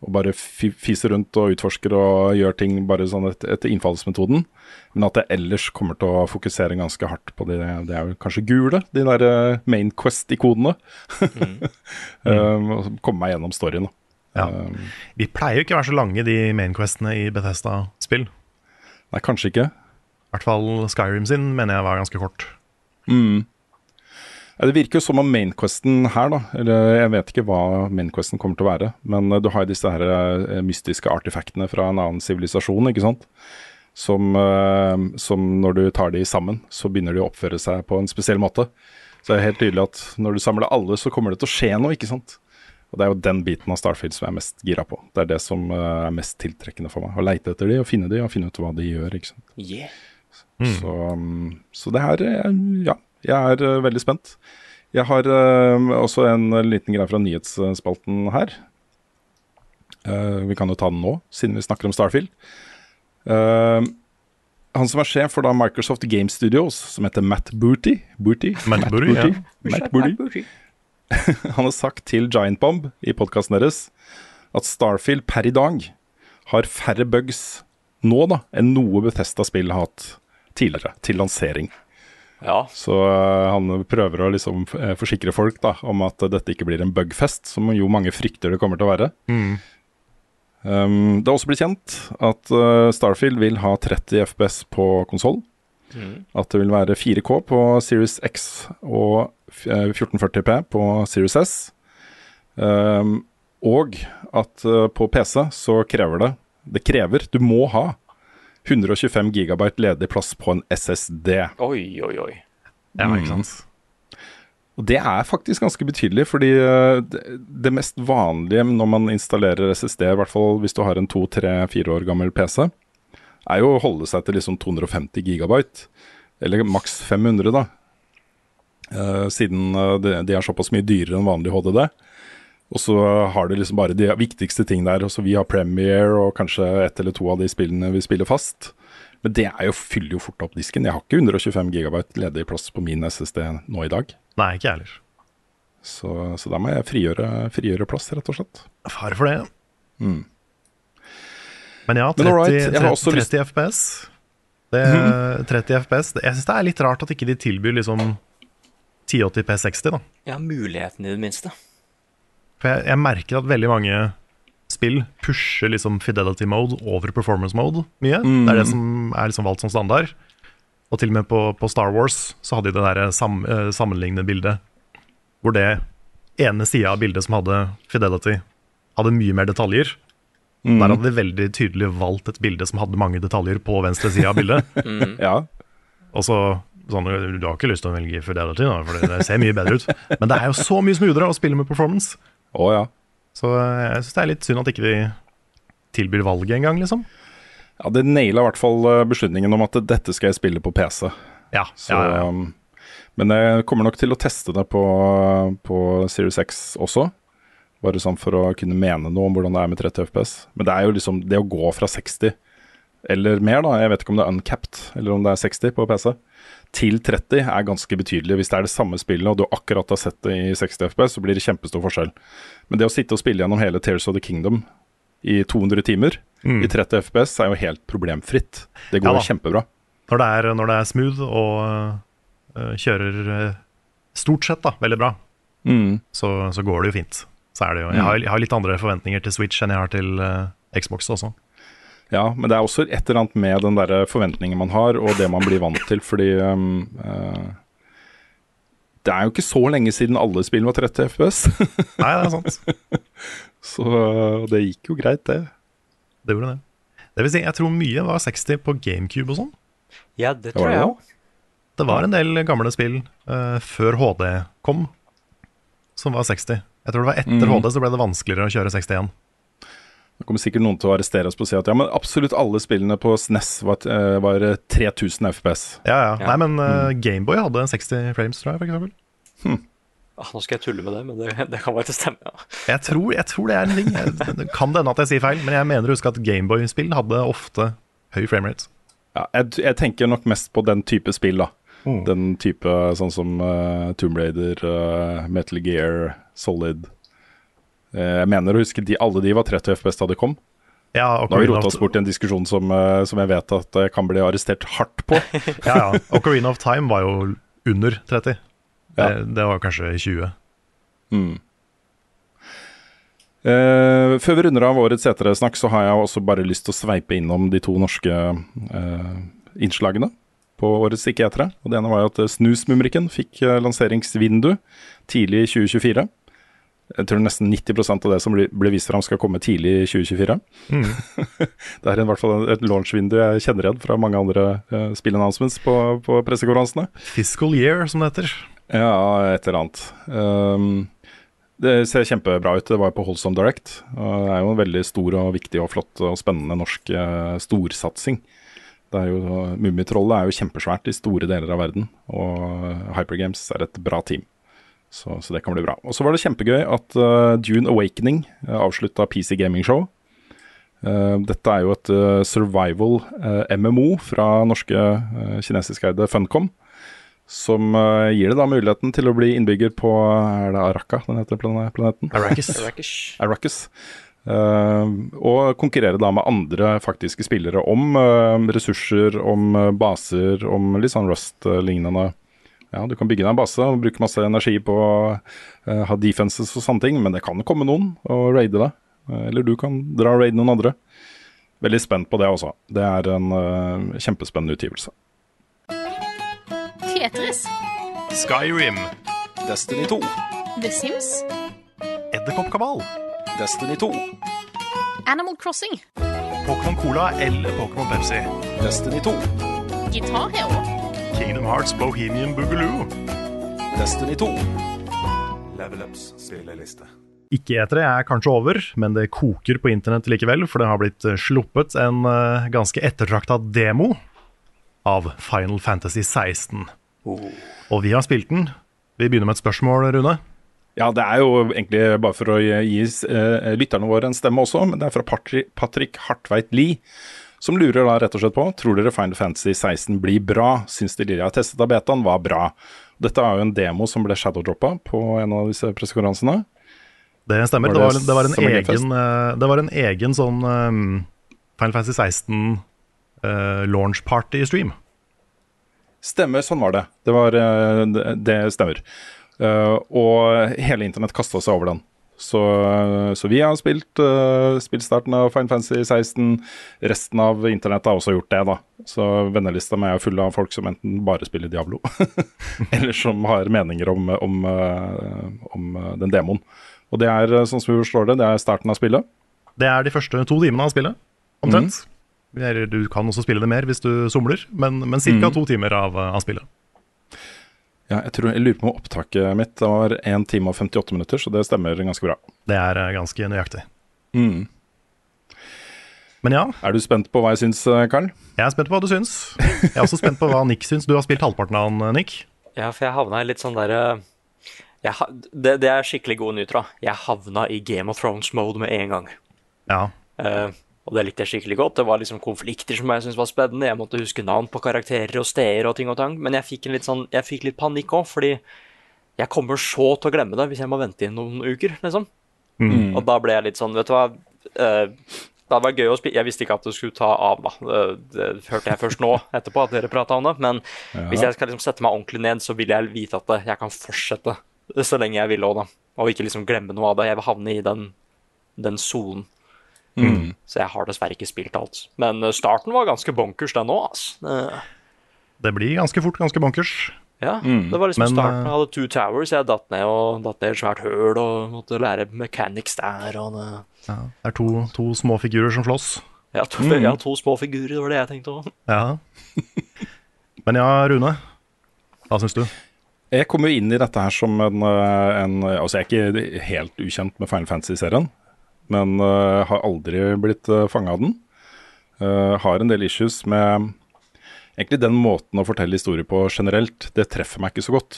Og bare fiser rundt og utforsker og gjør ting bare sånn etter, etter innfallsmetoden. Men at jeg ellers kommer til å fokusere ganske hardt på de, det er jo kanskje gule, de der eh, Main Quest-ikonene. um, og komme meg gjennom storyen. Ja. Um, De pleier jo ikke å være så lange, de mainquestene i Bethesda-spill. nei, kanskje ikke. I hvert fall Skyrim sin mener jeg var ganske kort. Mm. Ja, det virker jo som om mainquesten her, da Eller jeg vet ikke hva mainquesten kommer til å være, men eh, du har jo disse her eh, mystiske artefaktene fra en annen sivilisasjon, ikke sant? Som, eh, som når du tar de sammen, så begynner de å oppføre seg på en spesiell måte. Så det er helt tydelig at når du samler alle, så kommer det til å skje noe, ikke sant? Og det er jo den biten av Starfield som jeg er mest gira på. Det er det som er mest tiltrekkende for meg. Å leite etter de og finne de og finne ut hva de gjør, ikke sant. Yeah. Så, um, så det her Ja, jeg er uh, veldig spent. Jeg har eh, også en liten greie fra nyhetsspalten her. Eh, vi kan jo ta den nå, siden vi snakker om Starfield. Eh, han som er sjef for da Microsoft Game Studios, som heter Matt Booty Booty? Matt Booty, ja. Matt Booty. Han har sagt til Giant Bomb i podkasten deres at Starfield per i dag har færre bugs nå da enn noe Bethesda-spill har hatt tidligere, til lansering. Ja. Så eh, han prøver å liksom eh, forsikre folk da om at dette ikke blir en bugfest, som jo mange frykter det kommer til å være. Um, det har også blitt kjent at uh, Starfield vil ha 30 FPS på konsoll. At det vil være 4K på Series X og eh, 1440P på Series S. Um, og at uh, på PC så krever det Det krever, du må ha 125 gigabyte ledig plass på en SSD. Oi, oi, oi. Ja, ikke sant? Og det er faktisk ganske betydelig, fordi eh, det, det mest vanlige når man installerer SSD, i hvert fall hvis du har en to, tre, fire år gammel PC, er jo å holde seg til liksom 250 gigabyte, eller maks 500 da. Eh, siden eh, de, de er såpass mye dyrere enn vanlig HDD. Og så har du liksom bare de viktigste ting der. Også vi har Premiere og kanskje ett eller to av de spillene vi spiller fast. Men det er jo, fyller jo fort opp disken. Jeg har ikke 125 gigabyte ledig plass på min SSD nå i dag. Nei, ikke jeg heller. Så, så da må jeg frigjøre, frigjøre plass, rett og slett. Fare for det. Mm. Men ja, 30, Men right, jeg har 30, lyst- 30 FPS. Det, 30 FPS Jeg syns det er litt rart at ikke de tilbyr liksom 1080p 60, da. Ja, muligheten i det minste. For jeg, jeg merker at veldig mange spill pusher liksom fidelity mode over performance mode mye. Det er det som er liksom valgt som standard. Og til og med på, på Star Wars så hadde de det der sam, eh, sammenlignende bildet, hvor det ene sida av bildet som hadde Fidelity, hadde mye mer detaljer. Der hadde de veldig tydelig valgt et bilde som hadde mange detaljer på venstre side av bildet. Ja. Og så sånn, Du har ikke lyst til å velge Fidelity, da, for det ser mye bedre ut. Men det er jo så mye smoothere å spille med performance. Å ja. Så eh, jeg syns det er litt synd at ikke de tilbyr valget engang, liksom. Ja, Det naila i hvert fall eh, beslutningen om at dette skal jeg spille på PC. Ja, Så, ja, ja. um, Men jeg kommer nok til å teste det på, på Series X også. Bare sånn for å kunne mene noe om hvordan det er med 30 FPS. Men det er jo liksom det å gå fra 60 eller mer, da, jeg vet ikke om det er uncapped eller om det er 60 på PC, til 30 er ganske betydelig. Hvis det er det samme spillet og du akkurat har sett det i 60 FPS, så blir det kjempestor forskjell. Men det å sitte og spille gjennom hele Tears of the Kingdom i 200 timer i 30 FPS er jo helt problemfritt. Det går Ja kjempebra. Når det er, når det er smooth og øh, kjører øh, stort sett da, veldig bra, Mm. så, så går det jo fint. Så er det jo, jeg, har, jeg har litt andre forventninger til Switch enn jeg har til øh, Xbox også. Ja, men det er også et eller annet med den der forventningen man har, og det man blir vant til, fordi um, uh, Det er jo ikke så lenge siden alle spill var 30 FPS, Nei, det er sant. så uh, det gikk jo greit, det. Det gjorde det. Det vil si, jeg tror mye var 60 på GameCube og sånn. Ja, det tror det jeg det? òg. Det var en del gamle spill uh, før HD kom, som var 60. Jeg tror det var etter mm. HD så ble det vanskeligere å kjøre 60 Det kommer sikkert noen til å arrestere oss på å si at ja, men absolutt alle spillene på SNES var, eh, var eh, 3000 FPS. Ja, ja. Ja. Nei, men uh, Gameboy hadde 60 frames, tror jeg, for eksempel. Ah, nå skal jeg tulle med det, men det, det kan faktisk stemme. ja. Jeg tror, jeg tror det er en ting. Jeg, det kan det hende at jeg sier feil, men jeg mener å huske at Gameboy-spill hadde ofte høy framerate. Ja, jeg, jeg tenker nok mest på den type spill, da. Mm. Den type sånn som uh, Tomb Raider, uh, Metal Gear, Solid. Eh, jeg mener å huske de, alle de var 30 FPS da de kom. Ja, Nå har vi rota oss bort i en diskusjon som, eh, som jeg vet at jeg kan bli arrestert hardt på. ja, ja. Ocarina of Time var jo under 30. Ja. Det, det var kanskje 20. Mm. Eh, før vi runder av årets seteresnakk, så har jeg også bare lyst til å sveipe innom de to norske eh, innslagene på årets ikke-etere. Det ene var jo at eh, Snusmumrikken fikk eh, lanseringsvindu tidlig i 2024. Jeg tror nesten 90% av det som blir- ble vist fram, skal komme tidlig i 2024. det er i hvert fall et launchvindu jeg kjenner igjen fra mange andre uh, spillannouncements på, på pressekonferansene. Fiscal year, som det heter. Ja, et eller annet. Um, det ser kjempebra ut. Det var på Holsom Direct. Og det er jo en veldig stor og viktig og flott og spennende norsk uh, storsatsing. Det er jo, Mummitrollet er jo kjempesvært i store deler av verden, og Hypergames er et bra team. Så, så det kan bli bra. Og så var det kjempegøy at uh, Dune Awakening uh, avslutta PC Gaming Show. Uh, dette er jo et uh, survival eh, MMO fra norske uh, kinesiskeide Funcom som eh, gir det da muligheten til å bli innbygger på Er det Araka den heter planeten? Arrakis. Eh, og konkurrere da med andre faktiske spillere om eh, ressurser, om eh, baser, om litt sånn Rust-lignende Ja, du kan bygge deg en base og bruke masse energi på å uh, ha defenses og sånne ting, men det kan komme noen og raide deg. Uh, eller du kan dra og raide noen andre. Veldig spent på det også. Det er en uh, kjempespennende utgivelse. Tetris. Skyrim. Destiny 2. The Sims. Edderkoppkabal. Destiny 2. Animal Crossing. Pokémon Cola eller Pokémon Pepsi. Destiny 2. Guitar Hero. Kingdom Hearts Bohemian Boogaloo. Destiny 2. Level Ups spilleliste. Ikke-etere er kanskje over, men det koker på internett likevel, for det har blitt eh, sluppet en eh, ganske ettertrakta demo av Final Fantasy 16. Og vi har spilt den. Vi begynner med et spørsmål, Rune. Ja, det er jo egentlig bare for å gi gi, eh, lytterne våre en stemme også, men det er fra Patri Patrick Hartveit Lie, som lurer da rett og slett på tror dere Final Fantasy 16 blir bra. Syns de lille har testet av betaen var bra. Dette er jo en demo som ble shadowdroppa på en av disse pressekonferansene. Det stemmer. Var Det det var, det var, egen, eh, det var en egen sånn um, Final Fantasy 16 uh, launch party-stream. Stemmer, sånn var det. Det, var, eh, det, det stemmer. Uh, og hele internett kasta seg over den. Så, så vi har spilt, uh, spilt starten av Fine Fancy 16. Resten av internett har også gjort det, da. Så vennelista mi er full av folk som enten bare spiller Diablo, eller som har meninger om, om, uh, om den demoen. Og det er, sånn som vi forstår det, det er starten av spillet. Det er de første to timene av spillet, omtrent. Mm. Du kan også spille det mer hvis du somler, men, men ca. Mm. to timer av, av spillet. Ja, jeg, tror, jeg lurer på om opptaket mitt det var 1 time og 58 minutter, så det stemmer ganske bra. Det er eh, ganske nøyaktig. Mm. Men ja, Er du spent på hva jeg syns, eh, Karl? jeg er spent på hva du syns. Jeg er også spent på hva Nick syns. Du har spilt halvparten av den, Nick. Ja, for jeg havna i litt sånn derre det, det er skikkelig gode nyheter. da. Jeg havna i Game of Thrones-mode med en gang. Ja. Eh, og det likte jeg skikkelig godt. Det var liksom konflikter som jeg syntes var spennende. Jeg måtte huske navn på karakterer og steder og ting og tang. Men jeg fikk, litt sånn, jeg fikk litt panikk òg, fordi jeg kommer så til å glemme det hvis jeg må vente i noen uker, liksom. Mm. Og da ble jeg litt sånn, vet du hva uh, Det hadde vært gøy å spille Jeg visste ikke at det skulle ta av, da. Det, Det hørte jeg først nå etterpå, at dere prata om det. Men hvis jeg skal liksom sette meg ordentlig ned, så vil jeg vite at jeg kan fortsette så lenge jeg vil òg, da. Og ikke liksom glemme noe av det. Jeg vil havne i den den sonen. Mm. Så jeg har dessverre ikke spilt alt. Men eh, starten var ganske bonkers, den òg, ass. Eh, Det blir ganske fort ganske bonkers. Ja, det var liksom Men, starten. eh, Jeg hadde two towers, jeg datt ned og datt ned et svært høl og måtte lære mechanics der og det. Ja, det er to, to små figurer som slåss. Ja to, mm. ja, to små figurer, det var det jeg tenkte òg. Ja. Men ja, Rune. Hva syns du? Jeg kom jo inn i dette her som en, eh, en Altså, jeg er ikke helt ukjent med Final Fantasy-serien, men uh, har aldri blitt uh, fanga av den. Uh, har en del issues med Egentlig den måten å fortelle historier på generelt, det treffer meg ikke så godt.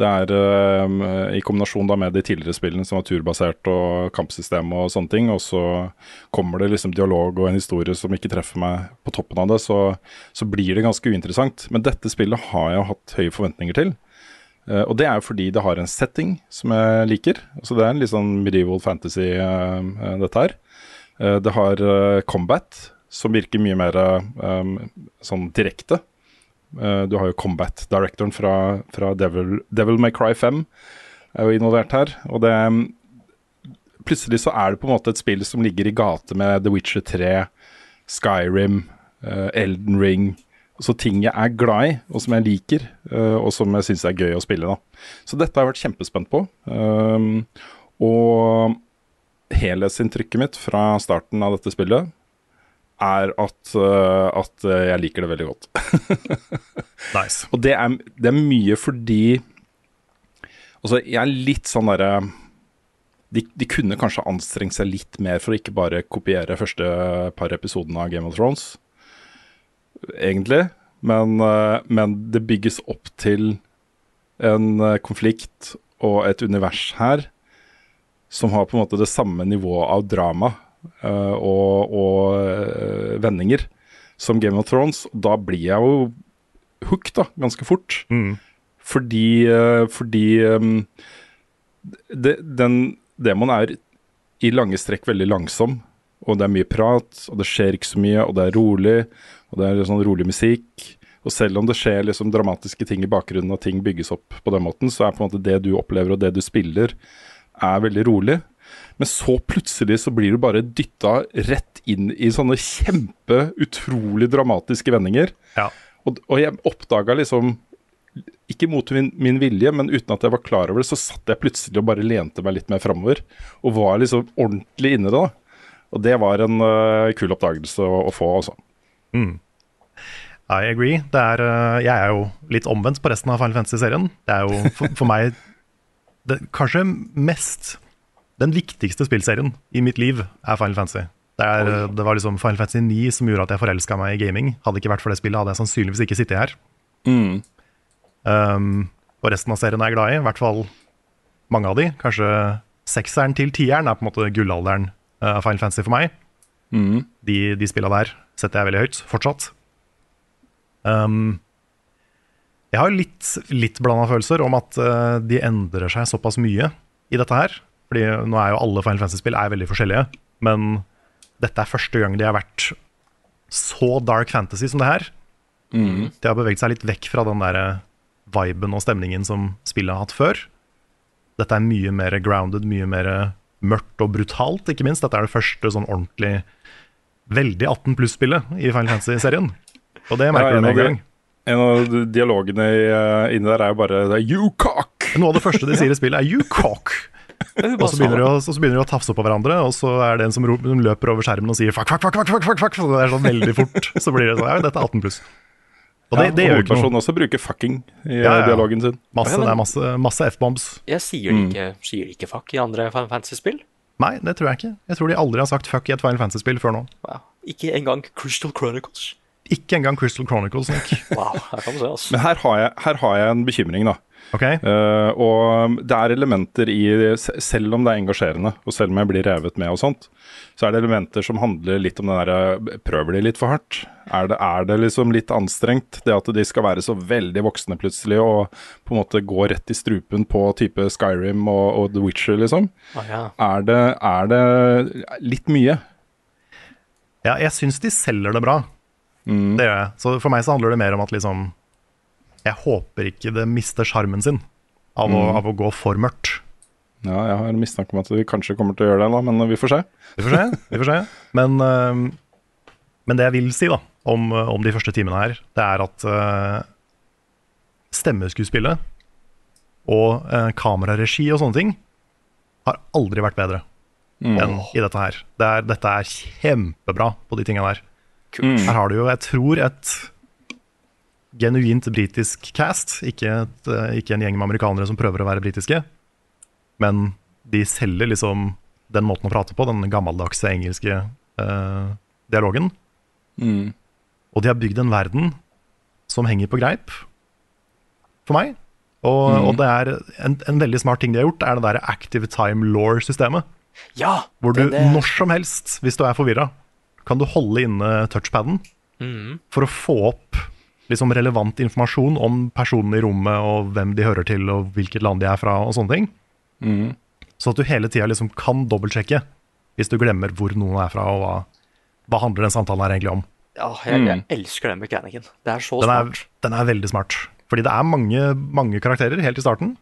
Det er eh, i kombinasjon da med de tidligere spillene som var turbasert og kampsystem og sånne ting, og så kommer det liksom dialog og en historie som ikke treffer meg på toppen av det, så, så blir det ganske uinteressant. Men dette spillet har jeg hatt høye forventninger til. Eh, og det er jo fordi det har en setting som jeg liker. Så det er en litt sånn medieval fantasy, eh, eh, dette her. Det har combat, som virker mye mer sånn direkte. Du har jo combat-directoren fra, fra Devil, Devil May Cry 5 er jo involvert her. Og det Plutselig så er det på en måte et spill som ligger i gate med The Witcher 3, Skyrim, Elden Ring. Så ting jeg er glad i, og som jeg liker, eh, og som jeg syns er gøy å spille. da. Så dette har jeg vært kjempespent på. Um, og helhetsinntrykket mitt fra starten av dette spillet er at, eh, at jeg liker det veldig godt. Nice. Og det er, det er mye fordi Altså, jeg er litt sånn derre de, de kunne kanskje anstrengt seg litt mer for å ikke bare kopiere første par episodene av Game of Thrones, egentlig. Men, eh, men det bygges opp til en eh, konflikt og et univers her som har på en måte det samme nivået av drama eh, og, og vendinger som Game of Thrones. Da blir jeg jo hooked da, ganske fort. Mm. Fordi, fordi um, det, den demonen er i lange strekk veldig langsom, og det er mye prat, og det skjer ikke så mye, og det er rolig, og det er sånn rolig musikk. Og selv om det skjer liksom dramatiske ting i bakgrunnen, og ting bygges opp på den måten, så er på en måte det du opplever og det du spiller, er veldig rolig. Men så plutselig så blir du bare dytta rett inn i sånne kjempe, utrolig dramatiske vendinger. Ja. Og, og jeg oppdaga liksom ikke mot min, min vilje, men uten at jeg var klar over det, så satt jeg plutselig og bare lente meg litt mer framover. Og var liksom ordentlig inne i det. da. Og det var en uh, kul oppdagelse å, å få, altså. I agree. Det er, uh, jeg er jo litt omvendt på resten av Final Fantasy-serien. Det er jo for, for meg det, kanskje mest Den viktigste spillserien i mitt liv er Final Fantasy. Det, er, eh, det var liksom Final Fantasy 9 som gjorde at jeg forelska meg i gaming. Hadde det ikke vært for det spillet, hadde jeg sannsynligvis ikke sittet her. Um, og resten av serien er jeg glad i, i hvert fall mange av de. Kanskje sekseren til tieren er på en måte gullalderen av Final Fantasy for meg. De, de spilla der setter jeg veldig høyt, fortsatt. Um, jeg har litt, litt blanda følelser om at uh, de endrer seg såpass mye i dette her. Fordi nå er jo alle Final Fantasy-spill er veldig forskjellige, men dette er første gang de har vært så dark fantasy som det her. De har beveget seg litt vekk fra den der eh, viben og stemningen som spillet har hatt før. Dette er mye mer grounded, mye mer mørkt og brutalt, ikke minst. Dette er det første sånn ordentlig veldig 18 pluss-spillet i Final Fantasy-serien. Og det merker Ja, du med en gang. En av dialogene eh, inni der er jo bare det er You cock! Noe av det første de sier i spillet, er 'you cock'. Og så begynner begynner de å tafse på hverandre, og så er det en som, ro- som løper over skjermen og sier 'fuck, fuck, fuck', fuck, fuck, fuck, fuck. Så det er sånn veldig fort. Så blir det sånn Ja, dette er 18 pluss. Og det, ja, det gjør ikke noe. også bruker fucking i eh, Ja, ja. dialogen sin. Masse, Ja, men- det er masse, masse F-bombs. Jeg sier Mm. det ikke, sier det ikke fuck i andre Final Fantasy-spill. Nei, det tror jeg ikke. Jeg tror de aldri har sagt fuck i et Final Fantasy-spill før nå. Wow. Ikke engang Crystal Chronicles. Ikke engang Crystal Chronicles. Nick. Wow, her kan du se, altså. Men her har jeg, her har jeg en bekymring, da. Ok, Uh, og det er elementer i Selv om det er engasjerende, og selv om jeg blir revet med og sånt, så er det elementer som handler litt om den derre Prøver de litt for hardt? Er det, er det liksom litt anstrengt? Det at de skal være så veldig voksne plutselig, og på en måte gå rett i strupen på type Skyrim og, og The Witcher, liksom? Ah, ja. Er det, er det litt mye? ja, jeg syns de selger det bra. Det gjør jeg. Så for meg så handler det mer om at liksom Jeg håper ikke det mister sjarmen sin av, å, av å gå for mørkt. Ja, jeg har mistanke om at vi kanskje kommer til å gjøre det, da, men vi får se. Vi får se. vi får se Men, øhm, men det jeg vil si da om, om de første timene her, det er at stemmeskuespillet og kameraregi og sånne ting har aldri vært bedre enn i dette her. Det er, dette er kjempebra på de tingene der. Her har du jo, jeg tror, et genuint britisk cast, ikke, et, øh, ikke en gjeng med amerikanere som prøver å være britiske, men de selger liksom den måten å prate på, den gammeldagse engelske eh, dialogen. Og de har bygd en verden som henger på greip, for meg. Og, og det er en, en veldig smart ting de har gjort, er det der active time law-systemet. ja Hvor du det, det, når som helst, hvis du er forvirra, kan du holde inne touchpaden mm. for å få opp liksom relevant informasjon om personene i rommet, og hvem de hører til, og hvilket land de er fra, og sånne ting. Så at du hele tida liksom kan dobbeltsjekke hvis du glemmer hvor noen er fra, og hva, hva handler den samtalen her egentlig om. ja, jeg, jeg elsker den mekanikken. Det er så Den er, smart. den er veldig smart. Fordi det er mange, mange karakterer helt i starten.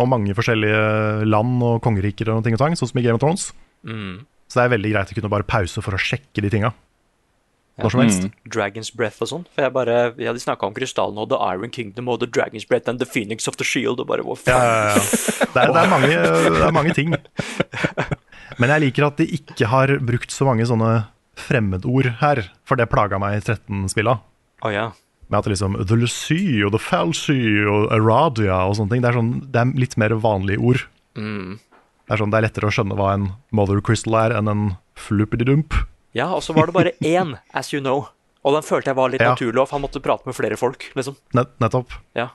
Og mange forskjellige land og kongeriker og ting og tang, sånn som i Game of Thrones. Mm. Så det er veldig greit å kunne bare pause for å sjekke de tinga. Når som helst. Dragon's Breath og sånn. For jeg bare, ja, De snakka om krystallen og The Iron Kingdom og The Dragon's Breath and The Phoenix of the Shield. og bare, hvor faen? ja, ja. Det, er, det, er mange, det er mange ting. Men jeg liker at de ikke har brukt så mange sånne fremmedord her, for det plaga meg i 13-spilla. Oh, ja. Med at liksom The Lucy og The Falsy og Aradia og sånne ting. Det er, sånn, det er litt mer vanlige ord. Det, er sånn, det er lettere å skjønne hva en Mother Crystal er, enn en fluppity-dump. Ja, og så var det bare én, as you know. Og den følte jeg var litt Ja. naturlig, for han måtte prate med flere folk. liksom. Net nettopp. Ja.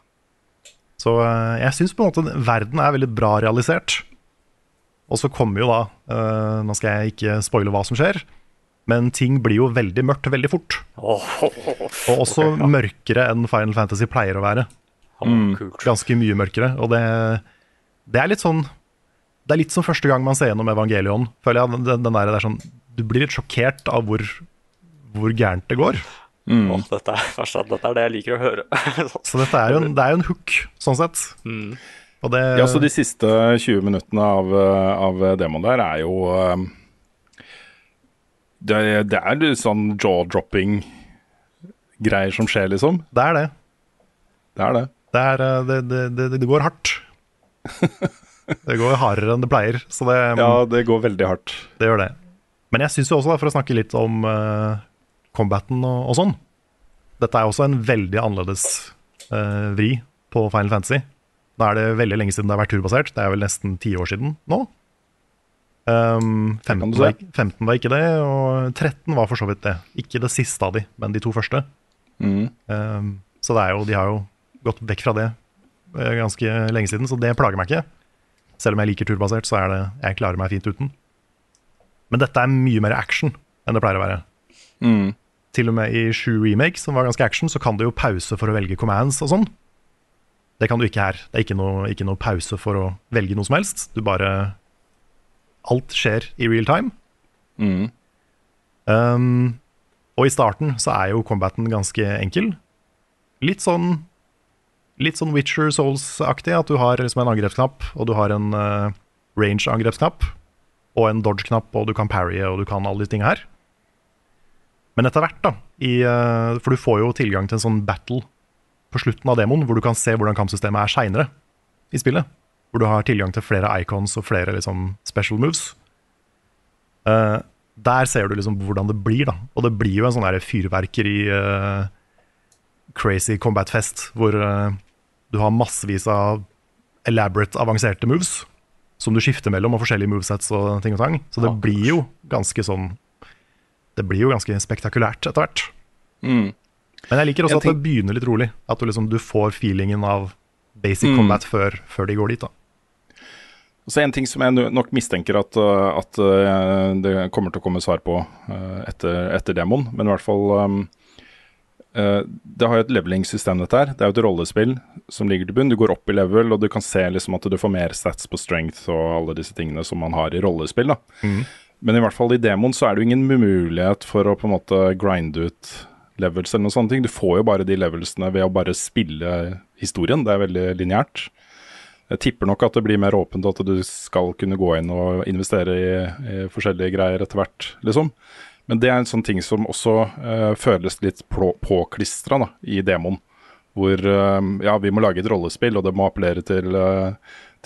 Så eh, jeg syns på en måte verden er veldig bra realisert. Og så kommer jo da uh, Nå skal jeg ikke spoile hva som skjer, men ting blir jo veldig mørkt veldig fort. Åh, Og også mørkere enn Final Fantasy pleier å være. Mm. Ganske mye mørkere. Og det, det er litt sånn Det er litt som første gang man ser gjennom Evangelion, føler jeg. Den, den der, det er sånn, du blir litt sjokkert av hvor, hvor gærent det går. Åh, dette, er, dette er det jeg liker å høre. Så dette er jo en, det er jo en hook, sånn sett. Og det, Ja, så De siste 20 minuttene av, av demoen der er jo eh, det, det er litt sånn jaw-dropping greier som skjer, liksom. det er det. Det er det. Det, er, eh, det, det, det, det går hardt. Det går hardere enn det pleier, så det, Ja, det går veldig hardt. det gjør det. Men jeg syns jo også, da, for å snakke litt om uh, combaten og, og sånn Dette er også en veldig annerledes uh, vri på Final Fantasy. Da er det veldig lenge siden det har vært turbasert. Det er vel nesten ti år siden nå. Um, 15, var, ikke- 15 var ikke det, og 13 var for så vidt det. Ikke det siste av de, men de to første. Mm. Um, så er jo, de har jo gått vekk fra det eh, ganske lenge siden, så det plager meg ikke. Selv om jeg liker turbasert, så er det, jeg klarer meg fint uten. Men dette er mye mer action enn det pleier å være. Mm. Til og med i Shoe Remake, som var ganske action, så kan du jo pause for å velge commands og sånn. Det kan du ikke her. Det er ikke noe, ikke noe pause for å velge noe som helst. Du bare Alt skjer i real time. Mm. Um, og i starten så er jo combaten ganske enkel. Litt sånn Litt sånn Witcher Souls-aktig, at du har liksom en angrepsknapp, og du har en uh, range-angrepsknapp. Og en dodge-knapp, og du kan parrye, og du kan alle de tingene her. Men etter hvert, da, i, eh, for du får jo tilgang til en sånn battle på slutten av demoen, hvor du kan se hvordan kampsystemet er seinere i spillet. Hvor du har tilgang til flere icons og flere liksom, special moves. Uh, der ser du liksom hvordan det blir, da. Og det blir jo en sånn fyrverkeri uh, crazy combat fest, hvor uh, du har massevis av elaborate, avanserte moves som du skifter mellom, og forskjellige movesets og ting og tang. Så det blir jo ganske sånn Det blir jo ganske spektakulært etter hvert. Mm. Men jeg liker også at det begynner litt rolig. At du liksom du får feelingen av basic Mm. combat før, før de går dit. da Så En ting som jeg nok mistenker at, uh, at uh, det kommer til å komme svar på uh, etter, etter demoen, men i hvert fall uh, Det har jo et levelingssystem, dette her. Det er jo et rollespill som ligger til bunn. Du går opp i level, og du kan se liksom at du får mer stats på strength og alle disse tingene som man har i rollespill. da. Men i hvert fall i demoen så er det jo ingen mulighet for å på en måte grinde ut levels eller noen sånne ting. Du får jo bare de levelsene ved å bare spille historien. Det er veldig lineært. Jeg tipper nok at det blir mer åpent, at du skal kunne gå inn og investere i, i forskjellige greier etter hvert, liksom. Men det er en sånn ting som også uh, føles litt påklistra i demoen. Hvor uh, ja, vi må lage et rollespill, og det må appellere til, uh,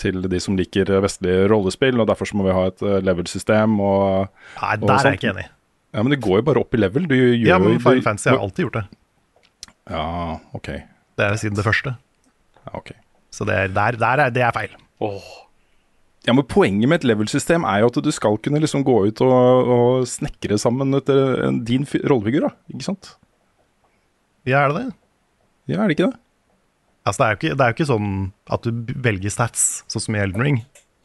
til de som liker vestlige rollespill, og derfor så må vi ha et level-system og Nei, Og der er jeg ikke enig. Ja, men det går jo bare opp i level. Du gjør Ja, men Final Fantasy har alltid gjort det. Ja, ok. Det er siden det første. Ja, ok. Så det er, der, der er, det er feil. Åh, Ja, men Poenget med et level-system er jo at du skal kunne liksom gå ut og, og snekre sammen etter din rollefigur. da, ikke sant? Ja, er det det? Ja, er det ikke det? Altså, det er jo ikke, det er jo ikke sånn at du velger stats, sånn som i Elden Ring.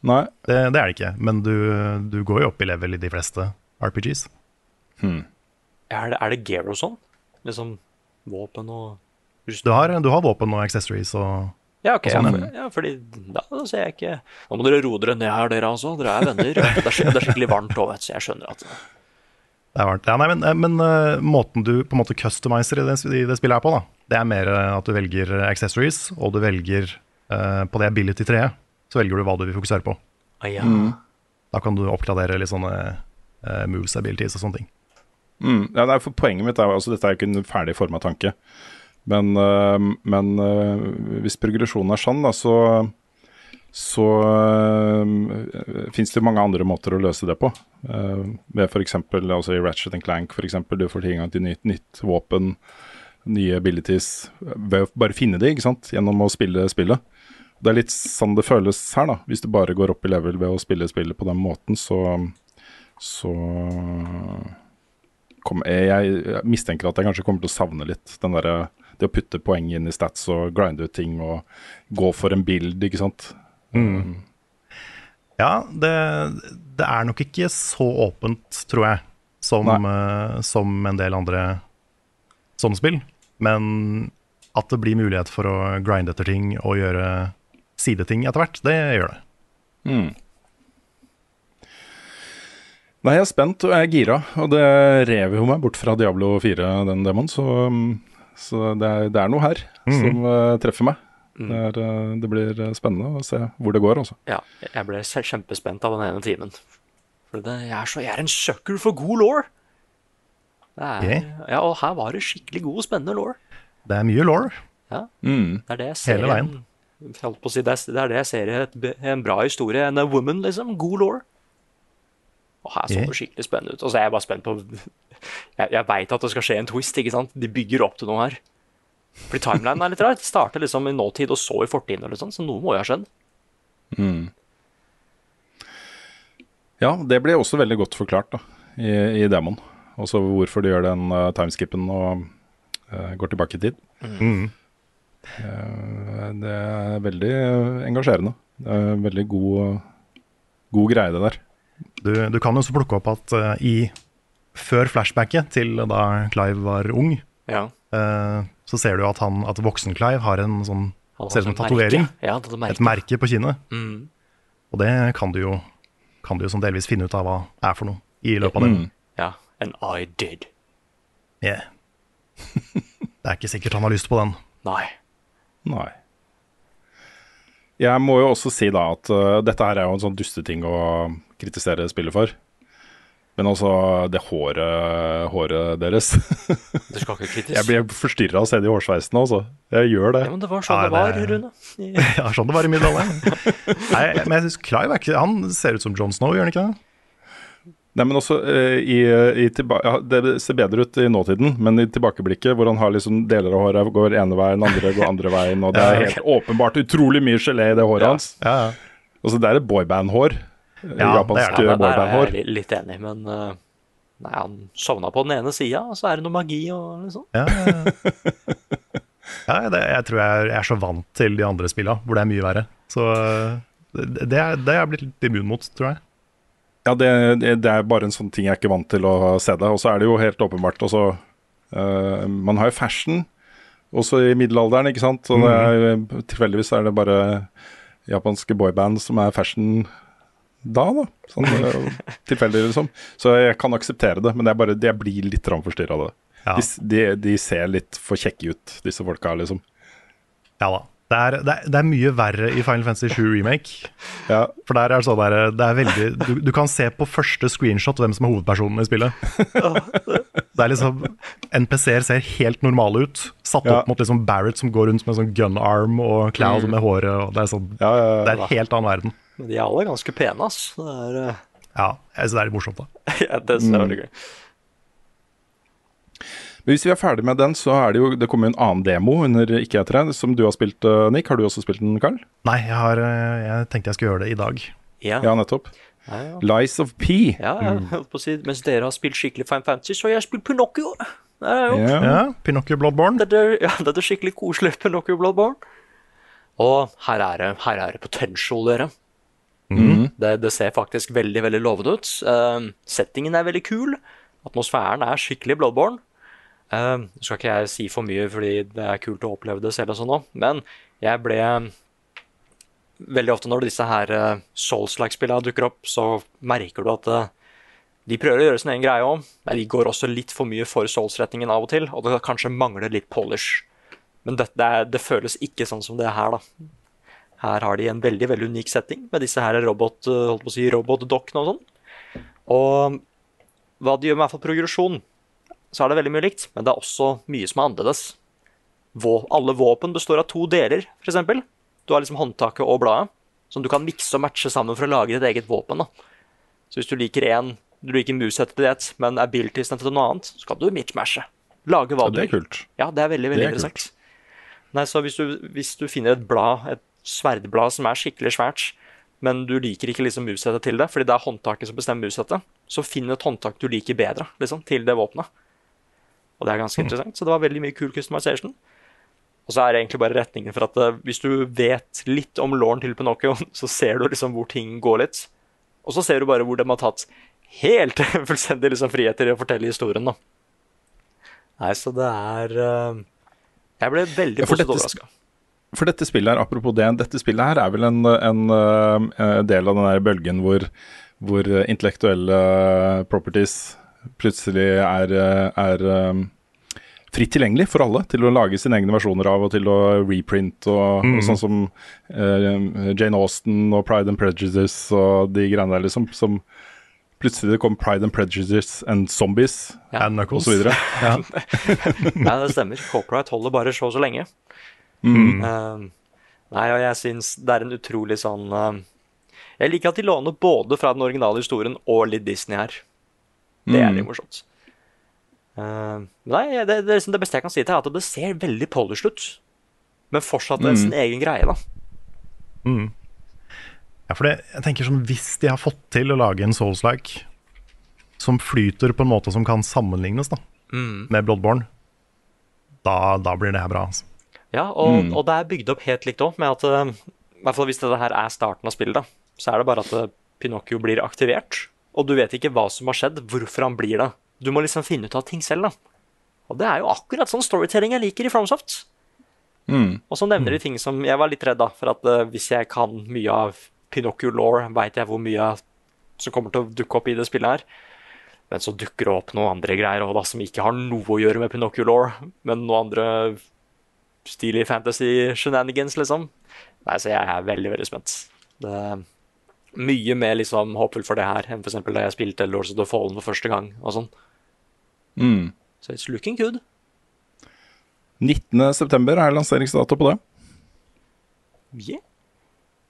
Nei. Det, det er det ikke. Men du, du går jo opp i level i de fleste RPGs. er, det, er det gear og sånn? Liksom våpen og Du har, du har våpen og accessories og Ja, ok. Sånn, Ja, for, ja, fordi da, da ser jeg ikke Nå må dere roe dere ned her, dere altså. Dere er venner. Det er, det er skikkelig varmt òg. Så jeg skjønner at Det er varmt. Ja, nei, men men eh, måten du på en måte customiser i det, i det spillet her på, da, det er mer eh, at du velger accessories, og du velger uh, på det ability-treet, så velger du hva du vil fokusere på. ah, ja. Da kan du oppgradere litt sånne uh, moves, abilities og sånne ting. Mm, ja, for Poenget mitt er altså, dette er jo ikke en ferdig forma tanke. Men, øh, men øh, hvis progresjonen er sånn, da, så, så øh, fins det mange andre måter å løse det på. Ved f.eks. Altså i Ratchet Clank for eksempel, du får tilgang til nytt, nytt våpen, nye abilities, ved å bare finne de, ikke sant, gjennom å spille spillet. Det er litt sånn det føles her, da. Hvis du bare går opp i level ved å spille spillet på den måten, så, så kom, jeg, jeg mistenker at jeg kanskje kommer til å savne litt den derre det å putte poeng inn i stats og grinde ut ting og gå for en bild, ikke sant. Ja, det, det er nok ikke så åpent, tror jeg, som, uh, som en del andre sånne spill. Men at det blir mulighet for å grinde etter ting og gjøre sideting etter hvert, det gjør det. Mm. Nei, jeg er spent og jeg er gira, og det rev jo meg bort fra Diablo 4, den demoen, så, så det, er, det er noe her som uh, treffer meg. Det, er, eh, det blir eh, spennende å se hvor det går, altså. ja. Jeg ble kjempespent av den ene timen. For det, jeg, er så, jeg er en sucker for god law. Er, ja, og her var det skikkelig god og spennende law. Det er mye law. Ja, Mm. det er det jeg ser Hele veien. en- holdt på å si, det, er, det jeg ser i en bra historie. En woman, liksom. God law. Og her så det skikkelig spennende ut. Og så er jeg bare spent på Jeg, jeg veit at det skal skje en twist, ikke sant? De bygger opp til noe her. Fordi timelinen er litt rar. Det starter liksom i nåtid og så i fortiden, eller sånn, så noe må jo ha skjedd. Ja, det ble også veldig godt forklart da, i, i demoen. Også hvorfor de gjør den uh, timeskippen og uh, går tilbake i tid. Mm. Uh, det er veldig engasjerende. Det er veldig god, god greie, det der. Du, du kan jo også plukke opp at uh, i før flashbacket til da Clive var ung, Ja. uh, så ser du at, han, at voksen-Clive har en sånn Han Ser ut som en tatovering. Ja, er Et merke på kinnet. Mm. Og det kan du jo kan du jo sånn delvis finne ut av hva er for noe i løpet av den. Mm. Ja. And I did. Yeah. Det er ikke sikkert han har lyst på den. Nei. Nei. Jeg må jo også si da at uh, dette her er jo en sånn dusteting å kritisere spillet for. Men altså, det håret, håret deres Du skal ikke kritisk? Jeg blir forstyrra av å se de hårsveisene, altså. Jeg gjør det. Ja, men det var sånn Nei, det var, det- Rune. Ja, sånn det var i middelalderen. Nei, men jeg synes Clive er ikke Han ser ut som John Snow, gjør han ikke det? Nei, men også uh, i, i tilba ja, Det ser bedre ut i nåtiden, men i tilbakeblikket, hvor han har liksom deler av håret går ene veien, andre går andre veien, og det er helt åpenbart utrolig mye gelé i det håret Ja. hans. Ja, ja. Altså, det er et boyband-hår. Ja, japansk det er Ja, er boyband-hår. jeg er litt enig, men uh, Nei, han sovna på den ene sida, og så er det noe magi og liksom. Ja, ja, ja. ja det, jeg tror jeg, jeg er så vant til de andre spilla, hvor det er mye verre. Så det, det, er, det er jeg blitt litt immun mot, tror jeg. Ja, det, det, er bare en sånn ting jeg er ikke vant til å se det. Og så er det jo helt åpenbart også uh, Man har jo fashion også i middelalderen, ikke sant. Og det er, tilfeldigvis er det bare japanske boyband som er fashion da, da. Sånn øh, tilfeldig, liksom. Så jeg kan akseptere det, men det er bare, jeg blir litt forstyrra av det. Ja. De, de, de ser litt for kjekke ut, disse folka, liksom. Ja da. Det er, det, er, det er mye verre i Final Fantasy 7 Remake. Ja, For der er sånn der, det er veldig du, du kan se på første screenshot hvem som er hovedpersonen i spillet. Det er liksom NPC-er ser helt normale ut, satt Ja. opp mot liksom Barrett som går rundt med sånn gun arm, og Cloud med håret. Og det, er sånn, ja, ja, det ja. er en helt annen verden. Men de er alle ganske pene, ass. Det er, uh... Ja, jeg synes det er litt morsomt, da. ja, det er veldig gøy. Men Hvis vi er ferdig med den, så er det jo Det kommer jo en annen demo under ikke etter deg, som du har spilt, øh, Nick. Har du også spilt den, Carl? Nei, jeg, har, eh, jeg tenkte jeg skulle gjøre det i dag. Ja, Ja, nettopp. ja, ja. Lies of P. ja jeg holdt på å si, Mens dere har spilt skikkelig Fine Fantasy, så har jeg spilt Pinocchio. Ja. Pinocchio Bloodborne. det er, ja, det er skikkelig koselig Pinocchio Bloodborne. Og her er det, her er det potential, dere. Det, det ser faktisk veldig veldig lovende ut. Uh, settingen er veldig kul. Atmosfæren er skikkelig Bloodborne. Uh, skal ikke jeg si for mye, fordi det er kult å oppleve det selv, og sånn også, men jeg ble Veldig ofte når disse her uh, Souls-like-spillene dukker opp, så merker du at uh, de prøver å gjøre sin egen greie òg, men de går også litt for mye for Souls-retningen av og til, og det kanskje mangler litt polish. Men det, det, det føles ikke sånn som det er her, da. Her har de en veldig veldig unik setting med disse her robot, holdt på å si, robotdokkene og sånn. Og hva de gjør med i hvert fall progresjon, så er det veldig mye likt, men det er også mye som er annerledes. Vå, alle våpen består av to deler, f.eks. Du har liksom håndtaket og bladet, som du kan mikse og matche sammen for å lage ditt eget våpen. da. Så hvis du liker én, du liker musettet til det, men abilitiesene til noe annet, så kan du mitchmashe. Lage hva Ja, du det er kult. Ja, det er veldig, veldig er interessant. Nei, så hvis du, hvis du finner et blad, et sverdblad som er skikkelig svært, men du liker ikke liksom musettet til det, fordi det er håndtaket som bestemmer musettet, så finn et håndtak du liker bedre, liksom, til det våpenet. Og det er ganske interessant, så det var veldig mye kul customization. Og så er det egentlig bare retningen for at eh, hvis du vet litt om låren til Pinocchio, så ser du liksom hvor ting går litt. Og så ser du bare hvor de har tatt helt fullstendig liksom friheter i å fortelle historien, da. Nei, så det er eh, Jeg ble veldig Ja, positivt overraska. For dette spillet her, apropos det, dette spillet her er vel en, en øh, del av den der bølgen hvor, hvor intellektuelle properties plutselig er, er øh, fritt tilgjengelig for alle til å lage sine egne versjoner av og til å reprint og, og sånn som uh, Jane Austen og Pride and Prejudice og de greiene der liksom som Plutselig det kom Pride and Prejudice and Zombies Ja. And Knuckles. osv. Ja. ja, det stemmer. Copyright holder bare så og så lenge. Mm. Eh, nei, og jeg syns det er en utrolig sånn uh, Jeg liker at de låner både fra den originale historien og litt Disney her. Det er Mm. litt morsomt. Uh, nei, det, det, liksom det beste jeg kan si til, er at det ser veldig polished ut. Men fortsatt Mm. sin egen greie, da. Mm. Ja, for det, jeg tenker sånn, Hvis de har fått til å lage en Souls-like som flyter på en måte som kan sammenlignes da, Mm. med Bloodborne, da, da blir det her bra. Altså. Ja, og, Mm. og det er bygd opp helt likt òg, med at eh, i hvert fall hvis dette her er starten av spillet, da, så er det bare at eh, Pinocchio blir aktivert. Og du vet ikke hva som har skjedd, hvorfor han blir det. Du må liksom finne ut av ting selv, da. Og det er jo akkurat sånn storytelling jeg liker i FromSoft. Mm. Og så nevner de ting som Jeg var litt redd, da, for at uh, hvis jeg kan mye av Pinocchio law, veit jeg hvor mye som kommer til å dukke opp i det spillet her. Men så dukker det opp noen andre greier også, da, som ikke har noe å gjøre med Pinocchio law, men noen andre stilige fantasy shenanigans, liksom. Nei, så jeg er veldig, veldig spent. Det mye mer liksom håpfull for det her enn f.eks. da jeg spilte Lords of the Fallen for første gang og sånn. Mm. Så it's looking good. 19.9. er lanseringsdato på det. Yeah.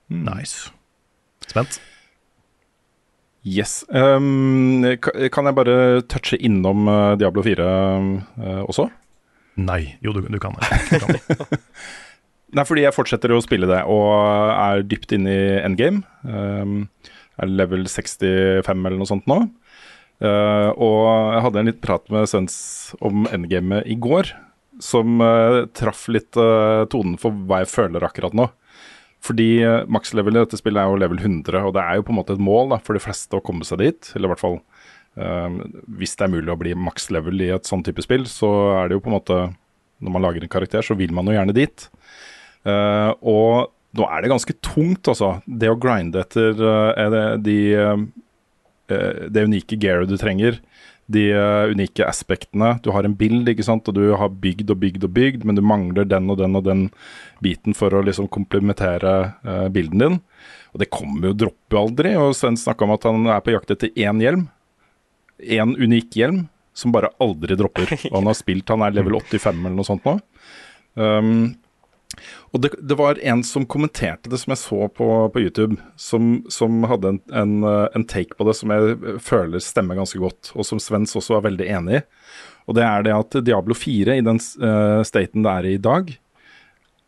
Nice. Spent. Yes. Um, kan jeg bare touche innom eh, Diablo 4 uh, også? Nei. Jo, du, du kan det. Du kan det. Nei, fordi jeg fortsetter å spille det og er dypt inne i endgame. Um, er level 65 eller noe sånt nå. Uh, og jeg hadde en litt prat med Svens om endgamet i går, som uh, traff litt uh, tonen for hva jeg føler akkurat nå. Fordi uh, makslevel i dette spillet er jo level 100, og det er jo på en måte et mål da, for de fleste å komme seg dit. Eller i hvert fall hvis det er mulig å bli makslevel i et sånn type spill, så er det jo på en måte Når man lager en karakter, så vil man jo gjerne dit. Eh, og nå er det ganske tungt, altså. Det å grinde etter er det, de, uh, det unike gearet du trenger. De unike aspektene. Du har en bild, ikke sant, og du har bygd og bygd og bygd, men du mangler den og den og den biten for å liksom komplementere bilden din. Og det kommer jo dropper jo aldri. Og Sven snakka om at han er på jakt etter én hjelm. Én unik hjelm som bare aldri dropper. Og han har spilt, han er level 85 eller noe sånt nå. Um, og det, det var en som kommenterte det som jeg så på, på YouTube, som, som hadde en, en, en take på det som jeg føler stemmer ganske godt, og som Svens også er veldig enig i. Og det er det at Diablo 4, i den uh, staten det er i i dag,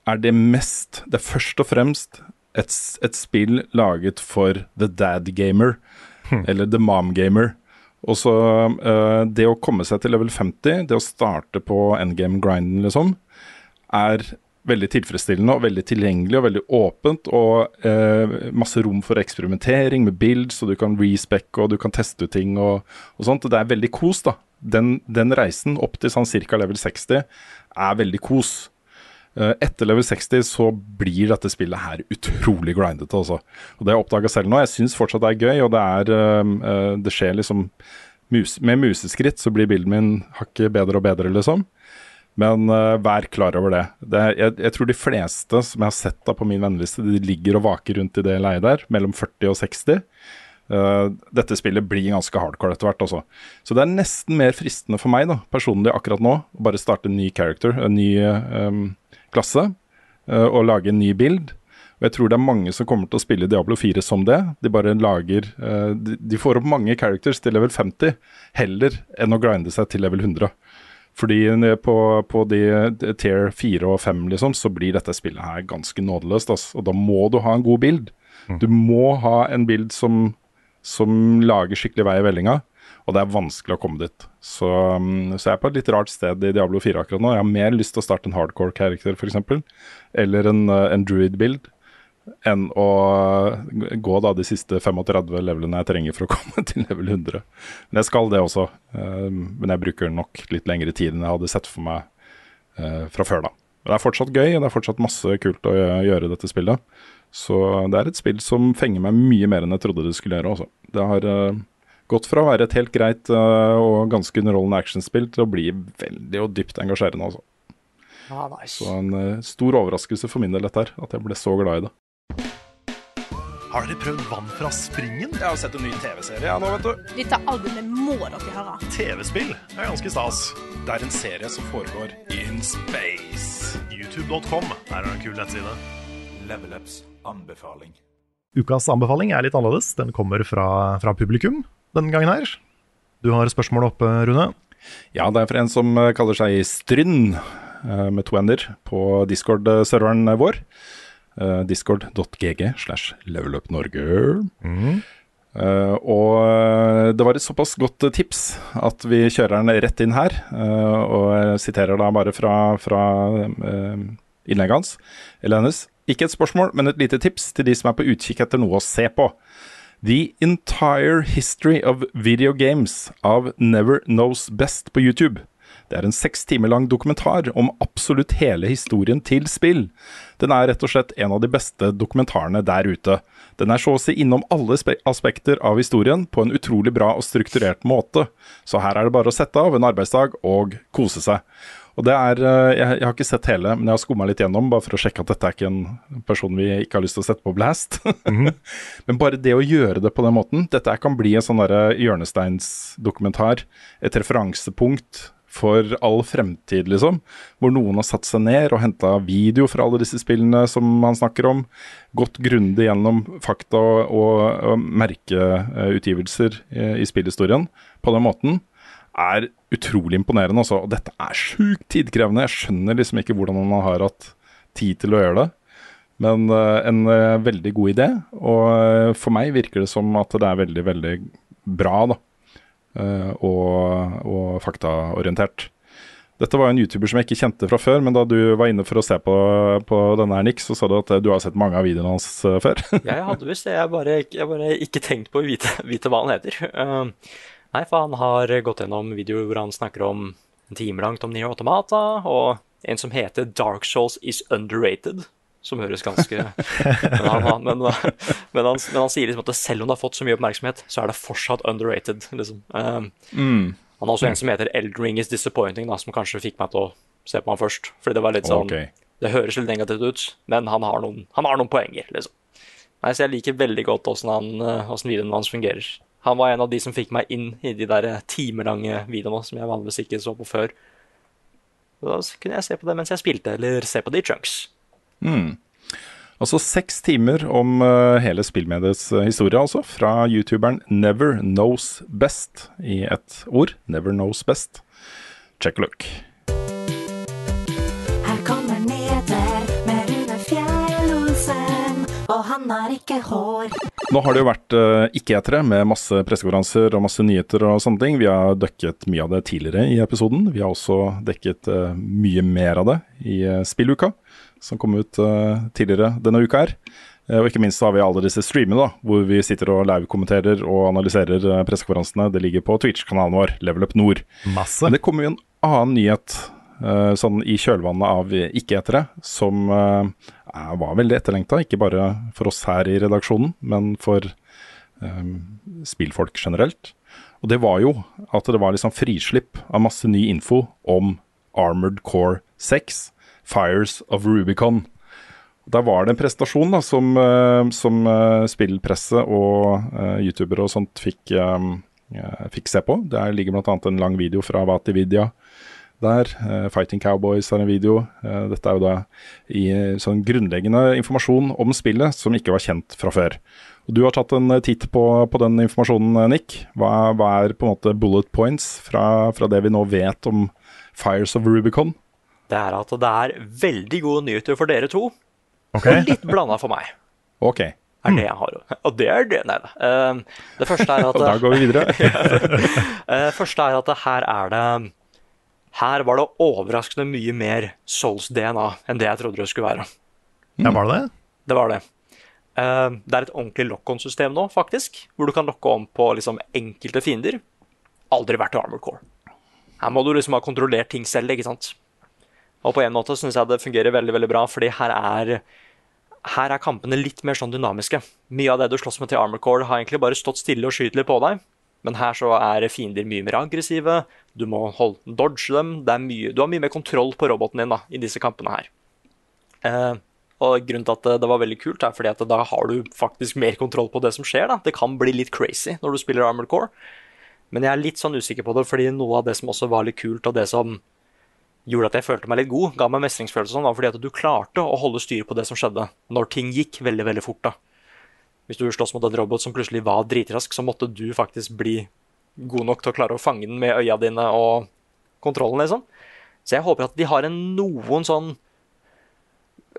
er det mest Det er først og fremst et, et spill laget for the dad gamer, eller the mom gamer. Og så uh, Det å komme seg til level 50, det å starte på endgame-grinden, liksom, er veldig tilfredsstillende og veldig tilgjengelig og veldig åpent. Og eh, masse rom for eksperimentering med bild og du kan respecke og du kan teste ut ting og, og sånt. Det er veldig kos, da. Den, den reisen opp til sånn ca. level 60 er veldig kos. Eh, Etter level 60 så blir dette spillet her utrolig grindete, altså. Og det har jeg oppdaga selv nå. Jeg syns fortsatt det er gøy, og det er eh, eh, Det skjer liksom mus, Med museskritt så blir bilden min hakket bedre og bedre, liksom. Men uh, vær klar over det. det jeg, jeg tror de fleste som jeg har sett da på min venneliste, de ligger og vaker rundt i det leiet der, mellom 40 og 60. Uh, dette spillet blir ganske hardcore etter hvert, altså. Så det er nesten mer fristende for meg da, personlig akkurat nå å bare starte en ny character, en ny um, klasse, uh, og lage en ny bild. Og jeg tror det er mange som kommer til å spille Diablo 4 som det. De bare lager eh, de, de får opp mange characters til level 50, heller enn å grinde seg til level 100. Fordi eh, på, på de tier 4 og 5 liksom, så blir dette spillet her ganske nådeløst. Altså. Og da må du ha en god bild. Du må ha en bild som, som lager skikkelig vei i vellinga. Og det er vanskelig å komme dit. Så, um, så jeg er på et litt rart sted i Diablo 4 akkurat nå. Jeg har mer lyst til å starte en hardcore-karakter, f.eks. Eller en, uh, en druid-bild. Enn å gå da de siste 35 levelene jeg trenger for å komme til level 100. Men jeg skal det også. Um, men jeg bruker nok litt lengre tid enn jeg hadde sett for meg uh, fra før, da. Men det er fortsatt gøy, og det er fortsatt masse kult å gjøre i dette spillet. Så det er et spill som fenger meg mye mer enn jeg trodde det skulle gjøre. Også. Det har uh, gått fra å være et helt greit og ganske underholdende actionspill til å bli veldig og dypt engasjerende. Altså. Ah, nice. Så en uh, stor overraskelse for min del dette her, at jeg ble så glad i det. Har dere prøvd vann fra springen? Jeg har sett en ny TV-serie nå, vet du. Dette albumet må dere høre. TV-spill er ganske stas. Det er en serie som foregår in space. YouTube.com er en kul nettside. Level Ups anbefaling. Ukas anbefaling er litt annerledes. Den kommer fra, fra publikum denne gangen her. Du har spørsmål oppe, Rune. Ja, det er for en som eh, kaller seg Strynn, eh, med to ender, på Discord-serveren vår. Eh, Discord.gg slash levelupnorge. Eh, og eh, det var et såpass godt tips at vi kjører den rett inn her. Uh, og jeg siterer da bare fra, fra innlegget hans, eller hennes. Ikke et spørsmål, men et lite tips til de som er på utkikk etter noe å se på. The Entire History of Video Games av Never Knows Best på YouTube. Det er en seks timer lang dokumentar om absolutt hele historien til spill. Den er rett og slett en av de beste dokumentarene der ute. Den er så å si innom alle aspekter av historien på en utrolig bra og strukturert måte. Så her er det bare å sette av en arbeidsdag og kose seg. Og det er, eh, jeg, har ikke sett hele, men jeg har skumma litt gjennom, bare for å sjekke at dette er ikke en person vi ikke har lyst til å sette på blast. men bare det å gjøre det på den måten Dette kan bli en sånn derre hjørnesteinsdokumentar. Et referansepunkt for all fremtid, liksom. Hvor noen har satt seg ned og henta video fra alle disse spillene som man snakker om. Gått grundig gjennom fakta og, og, og merkeutgivelser i, i spillhistorien på den måten. Er utrolig imponerende, altså. Og dette er sjukt tidkrevende. Jeg skjønner liksom ikke hvordan man har hatt tid til å gjøre det. Men uh, en uh, veldig god idé, og uh, for meg virker det som at det er veldig, veldig bra, da. Og, og faktaorientert. Dette var en YouTuber som jeg ikke kjente fra før, men da du var inne for å se på, på denne her, Nick, så sa du at du har sett mange av videoene hans før. jeg hadde visst det, jeg bare, jeg bare ikke tenkt på å vite, vite hva han heter. nei, for han har gått gjennom videoer hvor han snakker om en time langt om Nier Automata, og en som heter Dark Souls is underrated som høres ganske men han, men, men, han, men, han, sier liksom at selv om det har fått så mye oppmerksomhet, så er det fortsatt underrated. Liksom. Um, mm. Han har også en som heter Eldring is Disappointing, da, som kanskje fikk meg til å se på han først. Fordi det var litt sånn okay. Det høres litt negativt ut, men han har noen, han har noen poenger, liksom. Nei, så jeg liker veldig godt åssen videoene videoen hans fungerer. Han var en av de som fikk meg inn i de der eh, timelange videoene som jeg vanligvis ikke så på før. Da kunne jeg se på det mens jeg spilte, eller se på det i chunks. Mm. Altså seks timer om uh, hele spillmediets uh, historie, altså. Fra youtuberen Never Knows Best i ett ord. Never Knows Best. Check a look. Her kommer nyheter med Rune Fjell-Olsen, og han har ikke hår. Nå har det jo vært uh, ikke-etere med masse pressekonferanser og masse nyheter og sånne ting. Vi har dekket mye av det tidligere i episoden. Vi har også dekket mye mer av det i spilluka som kom ut uh, tidligere denne uka her. Uh, og ikke minst så har vi alle disse streamene, da, hvor vi sitter og live-kommenterer og analyserer uh, pressekonferansene. Det ligger på Twitch-kanalen vår, Level Up Nord. Masse. Men det kommer jo en annen nyhet sånn i kjølvannet av ikke-etere, som var veldig etterlengta. Ikke bare for oss her i redaksjonen, men for spillfolk generelt. Og det var jo at det var liksom frislipp av masse ny info om Armored Core 6 Fires of Rubicon. Der var det en prestasjon da, som, uh, som uh, spillpresse og uh, youtubere og sånt fikk, fikk, se på. Der ligger bl.a. en lang video fra Vatividia der. Fighting Cowboys er en video. dette er jo da i sånn grunnleggende informasjon om spillet som ikke var kjent fra før. Og Du har tatt en titt på, på den informasjonen, Nick. Hva, hva, er på en måte bullet points fra, fra det vi nå vet om Fires of Rubicon? Det er at det er veldig gode nyheter for dere to, okay. og litt blanda for meg. Ok. Er det jeg har. Og det er det, nei da. Uh, det første er at Og da går vi videre. det første er at her er det Her var det overraskende mye mer Souls-DNA enn det jeg trodde det skulle være. Ja, var det det? Det var det. Uh, det er et ordentlig lock-on-system nå, faktisk, hvor du kan lokke om på liksom, enkelte fiender. Aldri vært i Armored Core. Her må du liksom ha kontrollert ting selv, ikke sant. Og på en måte syns jeg det fungerer veldig veldig bra, fordi her er, her er kampene litt mer sånn dynamiske. Mye av det du slåss med til Armor Core, har egentlig bare stått stille og skyter litt på deg. Men her så er fiender mye mer aggressive, du må holde, dodge dem. Mye, du har mye mer kontroll på roboten din da, i disse kampene her. Eh, og grunnen til at det var veldig kult, er fordi at da har du faktisk mer kontroll på det som skjer. da. Det kan bli litt crazy når du spiller Armored Core. Men jeg er litt sånn usikker på det, fordi noe av det som også var litt kult, og det som gjorde at jeg følte meg litt god, ga meg mestringsfølelse, sånn, var fordi at du klarte å holde styr på det som skjedde, når ting gikk veldig veldig fort. da. Hvis du slåss mot en robot som plutselig var dritrask, så måtte du faktisk bli god nok til å klare å fange den med øya dine og kontrollen, liksom. Så jeg håper at de har en noen sånn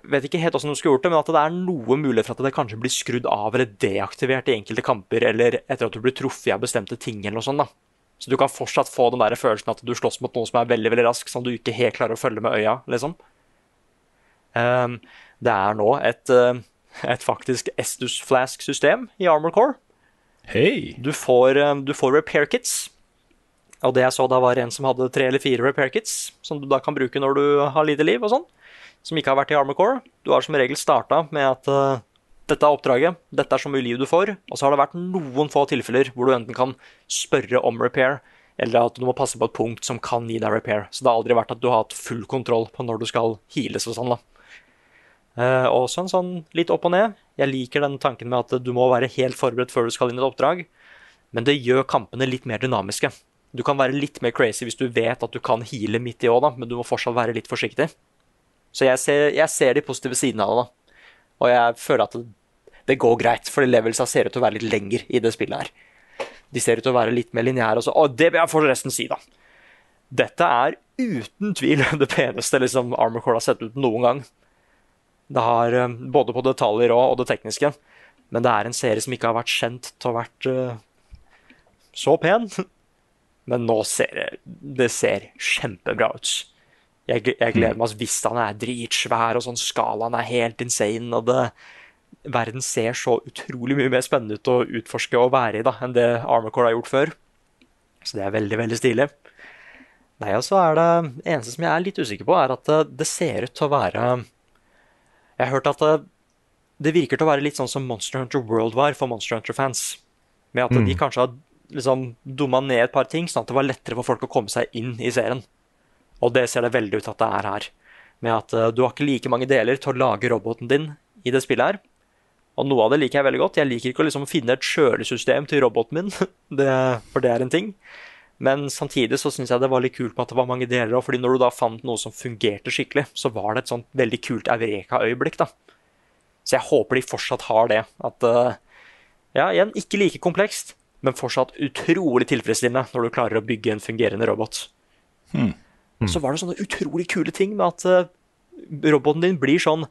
Vet ikke helt åssen de skulle gjort det, men at det er noe mulighet for at det kanskje blir skrudd av eller deaktivert i enkelte kamper, eller etter at du blir truffet av bestemte ting eller noe sånt. da. Så du kan fortsatt få den der følelsen at du slåss mot noe som er veldig veldig rask, som du ikke helt klarer å følge med øya, liksom. Um, det er nå et, uh, et faktisk Estus Flask-system i Armor Core. Hei! Du, får, um, du får repair kits. Og det jeg så da, var en som hadde tre eller fire repair kits, som du da kan bruke når du har lite liv og sånn. Som ikke har vært i Armor Core. Du har som regel starta med at uh, dette er oppdraget, dette er så mye liv du får. Og så har det vært noen få tilfeller hvor du enten kan spørre om repair, Eller at du må passe på et punkt som kan gi deg repair. Så det har aldri vært at du har hatt full kontroll på når du skal heales og sånn. da. Eh, også en sånn litt opp og ned. Jeg liker den tanken med at du må være helt forberedt før du skal inn i et oppdrag. Men det gjør kampene litt mer dynamiske. Du kan være litt mer crazy hvis du vet at du kan heale midt i òg, men du må fortsatt være litt forsiktig. Så jeg ser, jeg ser de positive sidene av det. da. Og jeg føler at det, går greit, fordi levelsa ser ut til å være litt lenger i det spillet her. De ser ut til å være litt mer lineære. Og det vil jeg forresten si, da. Dette er uten tvil det peneste liksom, Armor Core har sett ut noen gang. Det har eh, både på detaljer og, og det tekniske. Men det er en serie som ikke har vært kjent til å ha vært uh, så pen. Men nå ser det, det ser kjempebra ut. Jeg, jeg gleder meg. Hvis han er dritsvær, og sånn skalaen er helt insane. og det, Verden ser så utrolig mye mer spennende ut å utforske og være i da, enn det Armor Core har gjort før. Så det er veldig, veldig stilig. Nei, og så er det eneste som jeg er litt usikker på, er at det, det ser ut til å være Jeg har hørt at det, det virker til å være litt sånn som Monster Hunter World var for Monster Hunter-fans. Med at de kanskje har liksom dumma ned et par ting, sånn at det var lettere for folk å komme seg inn i serien. Og det ser det veldig ut at det er her. Med at uh, du har ikke like mange deler til å lage roboten din i det spillet her. Og noe av det liker jeg veldig godt. Jeg liker ikke å liksom finne et kjølesystem til roboten min, det, for det er en ting. Men samtidig så syns jeg det var litt kult med at det var mange deler. òg, fordi når du da fant noe som fungerte skikkelig, så var det et sånt veldig kult Eureka-øyeblikk. da. Så jeg håper de fortsatt har det. At uh, ja, igjen, ikke like komplekst, men fortsatt utrolig tilfredsstillende når du klarer å bygge en fungerende robot. Hmm. Så var det sånne utrolig kule ting med at uh, roboten din blir sånn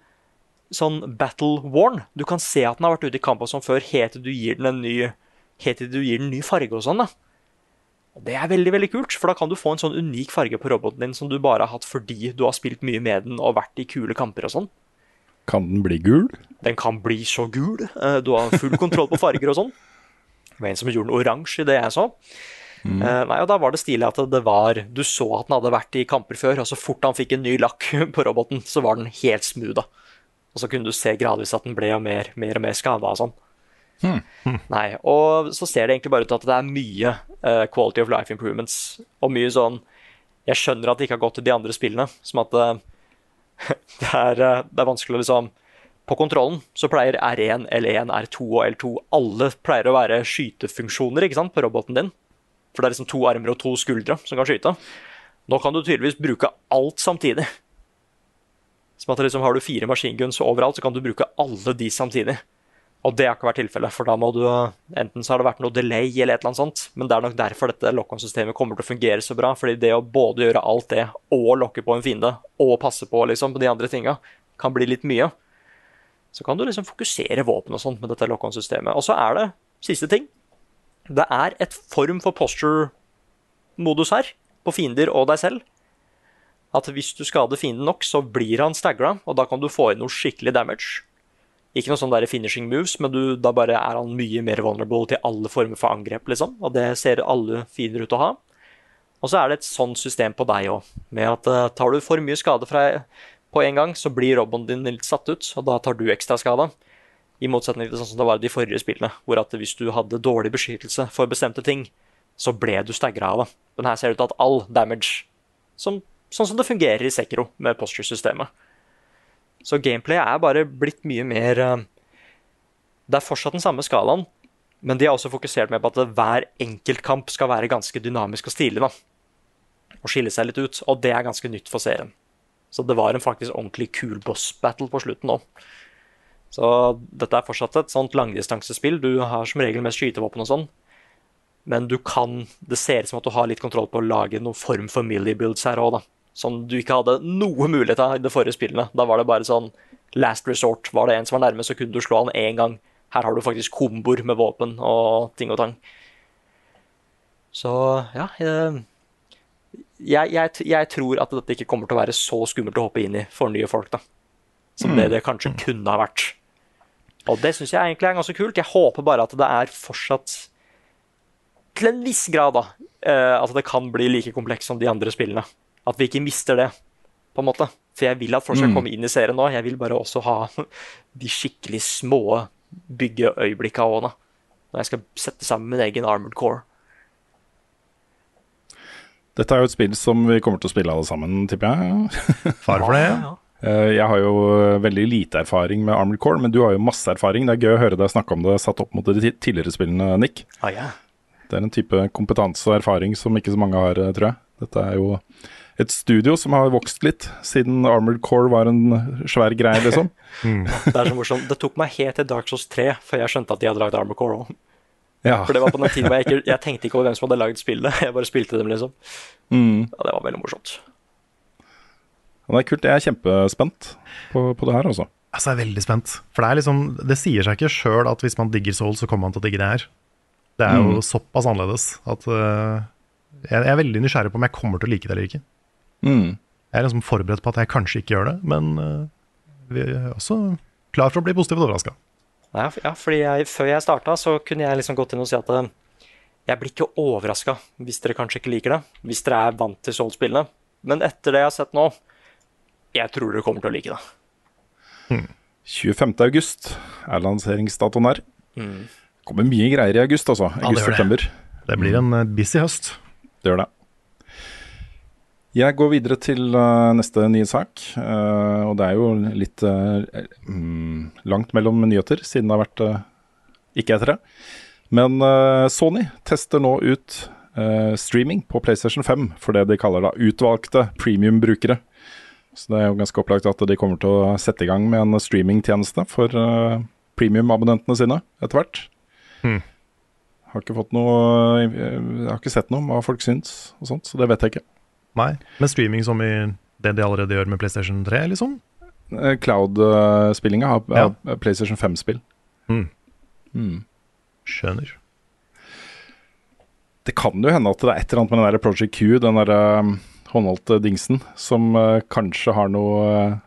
sånn battle worn. Du kan se at den har vært ute i kamp og sånn før, helt til du gir den en ny, til du gir den en ny farge og sånn. da. Og Det er veldig veldig kult, for da kan du få en sånn unik farge på roboten din som du bare har hatt fordi du har spilt mye med den og vært i kule kamper og sånn. Kan den bli gul? Den kan bli så gul. Eh, Du har full kontroll på farger og sånn. Det var en som gjorde den oransje i det jeg så. Mm. nei, og Da var det stilig at det var Du så at den hadde vært i kamper før, og så fort han fikk en ny lakk på roboten, så var den helt smooth. da. Og så kunne du se gradvis at den ble mer, mer og mer skada og sånn. Nei, og så ser det egentlig bare ut til at det er mye uh, quality of life improvements. Og mye sånn Jeg skjønner at det ikke har gått til de andre spillene. Som at uh, det, er, uh, det er vanskelig å liksom På kontrollen så pleier R1, L1, R2 og L2 Alle pleier å være skytefunksjoner ikke sant, på roboten din. For det er liksom to armer og to skuldre som kan skyte. Nå kan du tydeligvis bruke alt samtidig. Som at liksom Har du fire maskinguns overalt, så kan du bruke alle de samtidig. Og det har ikke vært tilfellet, for da må du enten så har det vært noe delay eller et eller annet sånt, men det er nok derfor dette lock-on-systemet kommer til å fungere så bra. fordi det å både gjøre alt det og lokke på en fiende og passe på liksom på de andre tinga, kan bli litt mye. Så kan du liksom fokusere våpen og sånt med dette lock-on-systemet. Og så er det siste ting. Det er et form for posture-modus her, på fiender og deg selv. At hvis du skader fienden nok, så blir han staggra, og da kan du få inn noe skikkelig damage. Ikke noe sånn der finishing moves, men du, da bare er han mye mer vulnerable til alle former for angrep, liksom. Og det ser alle fiender ut til å ha. Og så er det et sånt system på deg òg, med at uh, tar du for mye skade fra, på en gang, så blir roboten din litt satt ut, og da tar du ekstra skade. I motsetning til sånn som det var i de forrige spillene, hvor at hvis du hadde dårlig beskyttelse for bestemte ting, så ble du staggra av det. Men her ser det ut til at all damage, som, sånn som det fungerer i Sekiro med posture-systemet. Så gameplay er bare blitt mye mer eh, Det er fortsatt den samme skalaen, men de har også fokusert mer på at hver enkeltkamp skal være ganske dynamisk og stilig. da. Og skille seg litt ut. Og det er ganske nytt for serien. Så det var en faktisk ordentlig kul boss battle på slutten òg. Så dette er fortsatt et sånt langdistansespill. Du har som regel mest skytevåpen og sånn. Men du kan Det ser ut som at du har litt kontroll på å lage noen form for millie builds her òg, da. Som du ikke hadde noe mulighet av i de forrige spillene. Da var det bare sånn last resort. Var det en som var nærme, så kunne du slå han én gang. Her har du faktisk komboer med våpen og ting og tang. Så ja jeg, jeg, jeg, jeg tror at dette ikke kommer til å være så skummelt å hoppe inn i for nye folk, da. Som det det kanskje kunne ha vært. Og det syns jeg egentlig er ganske kult. Jeg håper bare at det er fortsatt til en viss grad, da. eh, At det kan bli like komplekst som de andre spillene. At vi ikke mister det, på en måte. For jeg vil at folk skal Mm. komme inn i serien nå. Jeg vil bare også ha de skikkelig små byggeøyeblikka òg, nå. Når jeg skal sette sammen min egen armored core. Dette er jo et spill som vi kommer til å spille alle sammen, tipper jeg. Far for det. Ja, Eh, Jeg har jo veldig lite erfaring med Armored Core, men du har jo masse erfaring. Det er gøy å høre deg snakke om det satt opp mot de tidligere spillene, Nick. Ah, ja. Det er en type kompetanse og erfaring som ikke så mange har, eh, tror jeg. Dette er jo et studio som har vokst litt siden Armored Core var en svær greie, liksom. Det er så morsomt. Det tok meg helt til Dark Souls 3 før jeg skjønte at de hadde lagd Armored Core òg. Ja. For det var på den tiden hvor jeg ikke Jeg tenkte ikke over hvem som hadde lagd spillet. Jeg bare spilte dem, liksom. Mm. Ja, det var veldig morsomt. Og det er kult. Jeg er kjempespent på, på det her, altså. Altså, jeg er veldig spent. For det er liksom Det sier seg ikke sjøl at hvis man digger Soul, så kommer man til å digge det her. Det er jo Mm. såpass annerledes at uh, jeg, jeg er veldig nysgjerrig på om jeg kommer til å like det eller ikke. Mm. Jeg er liksom forberedt på at jeg kanskje ikke gjør det, men øh, vi er også klar for å bli positivt overraska. Ja, fordi jeg, før jeg starta, så kunne jeg liksom gått inn og si at eh, jeg blir ikke overraska hvis dere kanskje ikke liker det. Hvis dere er vant til Soul-spillene. Men etter det jeg har sett nå, jeg tror dere kommer til å like det. 25. august er lanseringsdatoen her. Mm. Kommer mye greier i august, altså. det Ja, det. August-september. Det blir en øh, busy høst. Det gjør det. Jeg går videre til uh, neste nyhetssak. Uh, og det er jo litt uh, mm, langt mellom nyheter, siden det har vært ikke etter det. Men Sony tester nå ut streaming på PlayStation 5 for det de kaller da utvalgte premium-brukere. Så det er jo ganske opplagt at de kommer til å sette i gang med en streamingtjeneste for premium-abonnentene sine etter hvert. Hmm. Har ikke fått noe Jeg har ikke sett noe om hva folk syns og sånt, så det vet jeg ikke. Nei, men streaming som i det de allerede gjør med PlayStation 3, liksom? Eh, Cloud-spillinga har Ja. PlayStation 5-spill. Mm. Mm. Skjønner. Det kan jo hende at det er et eller annet med den der Project Q, den der um, håndholdte dingsen, som uh, kanskje har noe uh,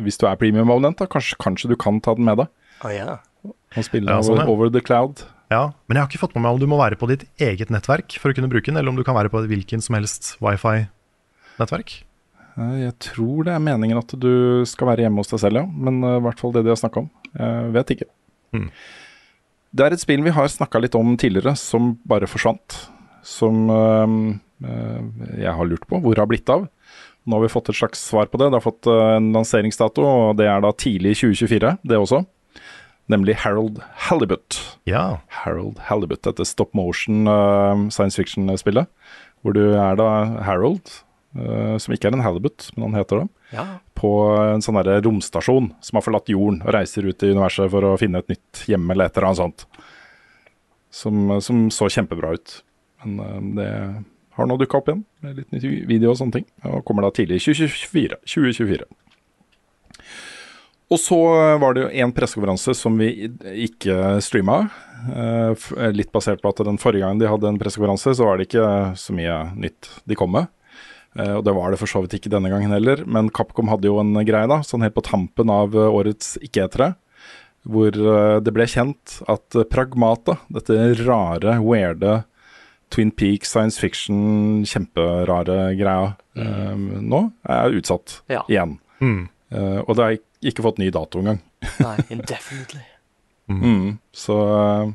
Hvis du er premium-abonnent, da, kanskje, kanskje du kan ta den med deg Oh, ja. og spille Ja, sånn, over, ja. over the cloud. Ja, men jeg har ikke fått med meg om du må være på ditt eget nettverk for å kunne bruke den, eller om du kan være på hvilken som helst wifi-nettverk. Eh, Jeg tror det er meningen at du skal være hjemme hos deg selv, ja. Men eh, i hvert fall det de har snakka om. Jeg vet ikke. Mm. Det er et spill vi har snakka litt om tidligere, som bare forsvant. Som eh, eh, jeg har lurt på hvor det har blitt av. Nå har vi fått et slags svar på det. Det har fått en lanseringsdato, og det er da tidlig i 2024, det også. Nemlig Harold Halibut. Ja, Harold Halibut, dette stop motion uh, science fiction-spillet. Hvor du er da Harold, eh, som ikke er en Halibut, men han heter det, ja. på en sånn der romstasjon som har forlatt jorden og reiser ut i universet for å finne et nytt hjem eller et eller annet sånt. Som, som så kjempebra ut. Men uh, det har nå dukka opp igjen med litt ny video og sånne ting. Og kommer da tidlig i 2024. 2024. Og så var det jo en pressekonferanse som vi ikke streama. eh, litt basert på at den forrige gangen de hadde en pressekonferanse, så var det ikke så mye nytt de kom med. Eh, og det var det for så vidt ikke denne gangen heller. Men Capcom hadde jo en greie da, sånn helt på tampen av eh, årets ikke-etere. Hvor eh, det ble kjent at Pragmata, dette rare, weirde Twin Peaks science fiction, kjemperare greia, eh, nå er utsatt Ja. igjen. mm. Uh, og det har ik- ikke fått ny dato engang. Nei, indefinitely. Mm. Så eh,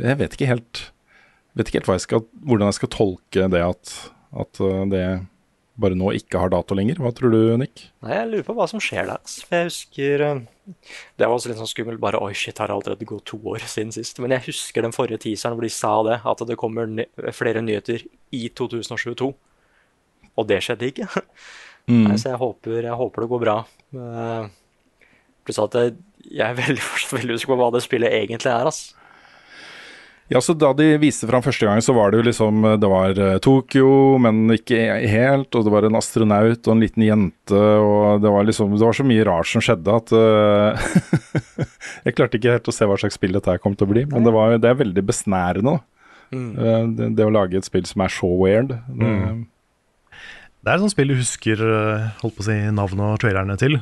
jeg vet ikke helt Vet ikke helt hva jeg skal, hvordan jeg skal tolke det at, at det bare nå ikke har dato lenger. Hva tror du, Nick? Nei, jeg lurer på hva som skjer der. altså. Jeg husker eh, Det var også litt sånn skummelt. Bare oi, shit, har allerede gått to år siden sist? Men jeg husker den forrige teaseren hvor de sa det, at det kommer flere nyheter i 2022. Og det skjedde ikke. Nei, så jeg håper, jeg håper det går bra. Uh, Pluss at jeg, jeg er veldig, veldig usikker på hva det spillet egentlig er. ass. Ja, så Da de viste fram første gang, så var det jo liksom Det var eh, Tokyo, men ikke helt. Og det var en astronaut og en liten jente, og det var liksom Det var så mye rart som skjedde at uh, Jeg klarte ikke helt å se hva slags spill dette her kom til å bli, men det, var, det er veldig besnærende. Mm. Uh, det, det å lage et spill som er så weird. Det, Det er et sånt spill du husker holdt på å si, navnet og trailerne til.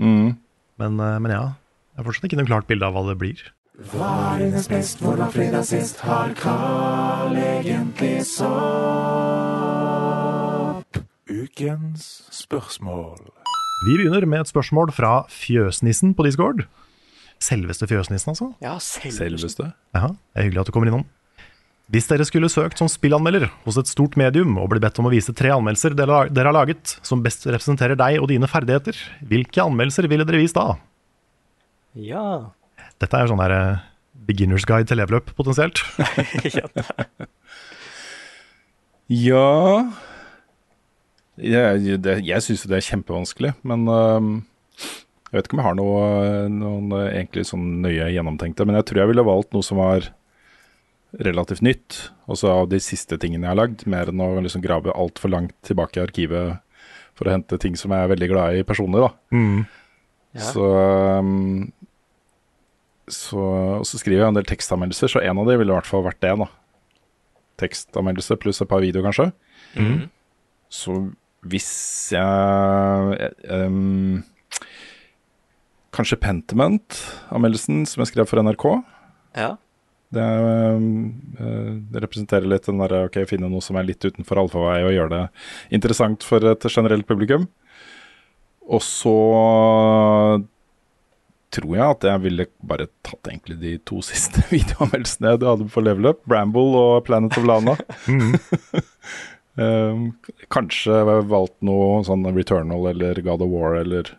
mm. Men, men ja, jeg har fortsatt ikke noe klart bilde av hva det blir. Ukens spørsmål. Vi begynner med et spørsmål fra Fjøsnissen på Discord. Selveste Fjøsnissen, altså. Ja, selveste. Selveste. Ja, det er hyggelig at du kommer innom. Hvis dere skulle søkt som spillanmelder hos et stort medium og ble bedt om å vise tre anmeldelser har- dere har laget som best representerer deg og dine ferdigheter, hvilke anmeldelser ville dere vist da? Ja. Dette er jo sånn der eh, beginners guide til level up, potensielt. ja. Jeg, det, jeg syns jo det er kjempevanskelig, men øhm, jeg vet ikke om jeg har noe, noen øh, egentlig sånn nøye gjennomtenkte. Men jeg tror jeg ville valgt noe som var relativt nytt. Også av de siste tingene jeg har lagd, mer enn å liksom grave altfor langt tilbake i arkivet for å hente ting som jeg er veldig glad i personlig. da. Mm. Ja. Så, øhm, så, og så skriver jeg en del tekstanmeldelser, så en av de ville i hvert fall vært det. da. Tekstanmeldelse pluss et par videoer, kanskje. Mm. Så hvis jeg em, Kanskje Pentiment-anmeldelsen som jeg skrev for NRK. ja. Det, eh, det representerer litt den derre ok, finne noe som er litt utenfor allfarvei, og gjøre det interessant for et generelt publikum. Og så tror jeg at jeg ville bare tatt egentlig de to siste videoanmeldelsene jeg hadde på Level Up. Bramble og Planet of Lana. Um, kanskje valgt noe sånn Returnal eller God of War eller,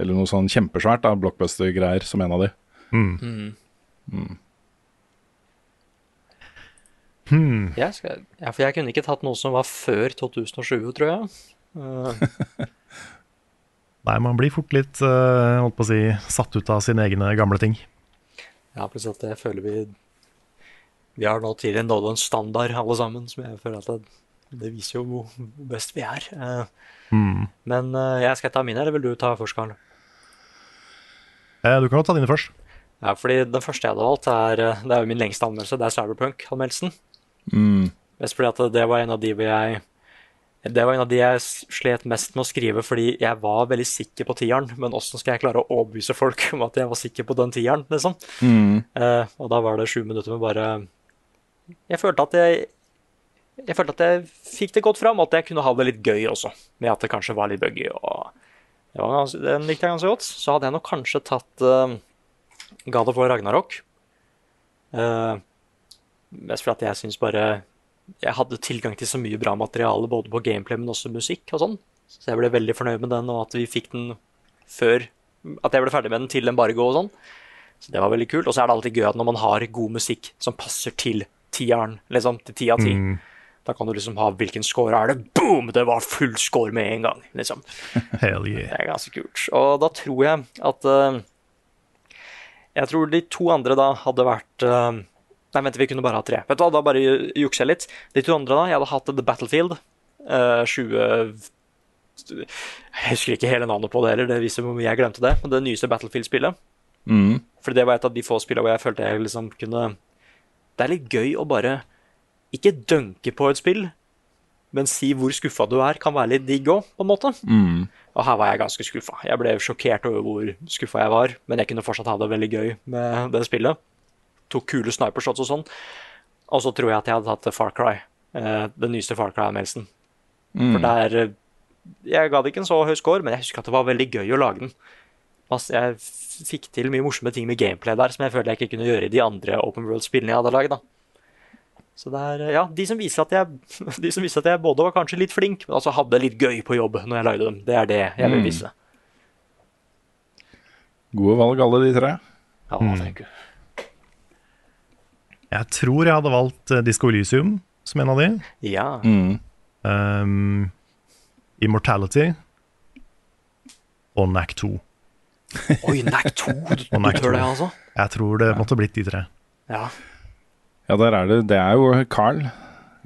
eller noe sånn kjempesvært da, blockbuster-greier som en av de. Mm. Mm. Hmm. Jeg skal, ja, for jeg kunne ikke tatt noe som var før 2007, tror jeg. Eh, Nei, man blir fort litt eh, holdt på å si, satt ut av sine egne gamle ting. ja, plutselig at jeg føler vi Vi har nå tidligere nådd en standard, alle sammen, som jeg føler at det, det viser jo hvor best vi er. Eh, Hmm. men eh, jeg skal ta mine, eller vil du ta først, Karl? Eh, du kan godt ta dine først. Ja, fordi den første jeg hadde valgt, er, det er jo min lengste anmeldelse. Det er Cyberpunk-anmeldelsen. Mm. Mest fordi at det var en av de hvor jeg Det var en av de jeg slet mest med å skrive fordi jeg var veldig sikker på tieren, men åssen skal jeg klare å overbevise folk om at jeg var sikker på den tieren, liksom? Mm. Eh, og da var det sju minutter med bare Jeg følte at jeg Jeg følte at jeg fikk det godt fram, og at jeg kunne ha det litt gøy også, med at det kanskje var litt buggy. og det var ganske, Den likte jeg ganske godt. Så hadde jeg nok kanskje tatt uh, God of War Ragnarok. Uh, mest fordi jeg syns bare Jeg hadde tilgang til så mye bra materiale, både på gameplay, men også musikk og sånn. Så jeg ble veldig fornøyd med den, og at vi fikk den før At jeg ble ferdig med den til embargo og sånn. Så det var veldig kult. Og så er det alltid gøy at når man har god musikk som passer til tieren, liksom, til ti av ti, Mm. da kan du liksom ha hvilken score er det. Boom! Det var full score med en gang, liksom. Hell yeah. Det er ganske kult. Og da tror jeg at uh, Jeg tror de to andre da hadde vært eh, Nei, vent, vi kunne bare ha tre. Vet du hva, Da bare jukser jeg litt. De to andre da, jeg hadde hatt The Battlefield. Uh, 20 Jeg husker ikke hele navnet på det heller, det viser hvor mye jeg glemte det. Men det nyeste Battlefield-spillet. Mm. For det var et av de få spillene hvor jeg følte jeg liksom kunne Det er litt gøy å bare ikke dunke på et spill, men si hvor skuffa du er, kan være litt digg òg, på en måte. Mm. Og her var jeg ganske skuffa. Jeg ble sjokkert over hvor skuffa jeg var, men jeg kunne fortsatt ha det veldig gøy med det spillet. Tok kule snipershots og sånn. Og så tror jeg at jeg hadde tatt Far Cry. eh, Den nyeste Far Cry-anmeldelsen. Mm. For der eh, Jeg ga det ikke en så høy score, men jeg husker at det var veldig gøy å lage den. Jeg fikk til mye morsomme ting med gameplay der som jeg følte jeg ikke kunne gjøre i de andre Open World-spillene jeg hadde lagd. Så det er, ja, de som, viser at jeg, de som viser at jeg både var kanskje litt flink, men altså hadde litt gøy på jobb når jeg lagde dem. Det er det jeg vil Mm. vise. Gode valg, alle de tre. Ja, Mm. tenker you. Jeg tror jeg hadde valgt eh, Disco Elysium som en av de. Ja. Mm. Um, Immortality og Nack 2. Oi, Nack 2! Du, du Knack tør det, altså? Jeg tror det måtte blitt de tre. Ja. Ja, der er det. Det er jo Carl.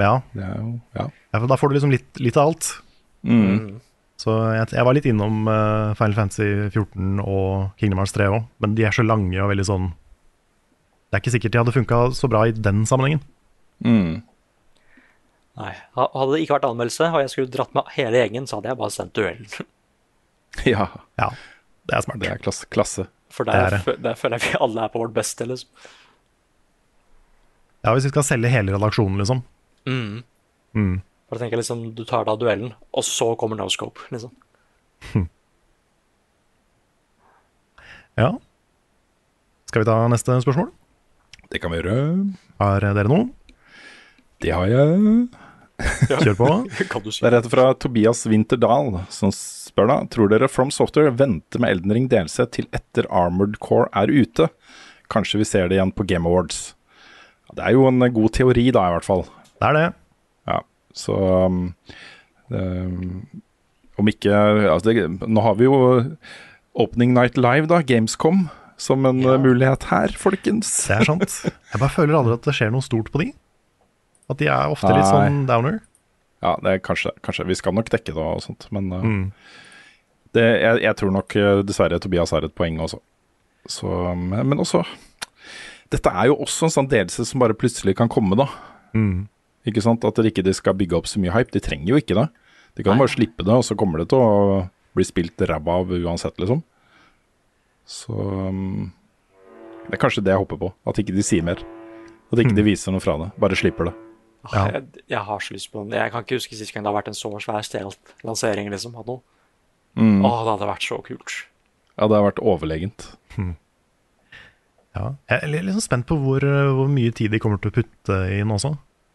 Ja, Det er jo Ja. ja, for da får du liksom litt, litt av alt. Mm. Så jeg, jeg var litt innom uh, Final Fantasy 14 og Kingdom Hearts 3 òg, men de er så lange og veldig sånn Det er ikke sikkert de hadde funka så bra i den sammenhengen. Mm. Nei. Hadde det ikke vært anmeldelse, og jeg skulle dratt med hele gjengen, så hadde jeg bare sendt duellen. Ja, Ja, det er smart. det er klasse. klasse. For Det er der, det. der føler jeg vi alle er på vårt beste, liksom. Ja, Hvis vi skal selge hele redaksjonen, liksom. Mm. Mm. For jeg tenker liksom, Du tar da duellen, og så kommer no scope. liksom. Ja. Skal vi ta neste spørsmål? Det kan vi gjøre. Har dere noe? Det har jeg. Kjør på. Kan du Det er rett fra Tobias Winterdal, som spør da Tror dere From Software venter med Elden Ring DLC til etter Armored Core er ute? Kanskje vi ser det igjen på Game Awards. Det er jo en god teori, da, i hvert fall. Det er det. Ja, så um, um, Om ikke altså det, Nå har vi jo Opening Night Live, da, Gamescom, som en Ja. uh, mulighet her, folkens. Det er sant. Jeg bare føler aldri at det skjer noe stort på de. At de er ofte litt sånn downer. Ja, det er kanskje, kanskje Vi skal nok dekke det og sånt, men uh, Mm. det, jeg, jeg tror nok uh, dessverre Tobias har et poeng også. Så, men også Dette er jo også en sånn delelse som bare plutselig kan komme, da. Mm. Ikke sant? At de ikke skal bygge opp så mye hype. De trenger jo ikke det. De kan Nei. bare slippe det, og så kommer det til å bli spilt ræva av uansett, liksom. Så um, Det er kanskje det jeg håper på. At ikke de sier mer. At ikke de viser noe fra det. Bare slipper det. Ja. jeg, jeg har så lyst på den. Jeg kan ikke huske sist gang det har vært en så svær stelt lansering liksom, av noe. Mm. Åh, det hadde vært så kult. Ja, det har vært overlegent. Ja. Jeg er litt liksom spent på hvor, hvor mye tid de kommer til å putte inn også.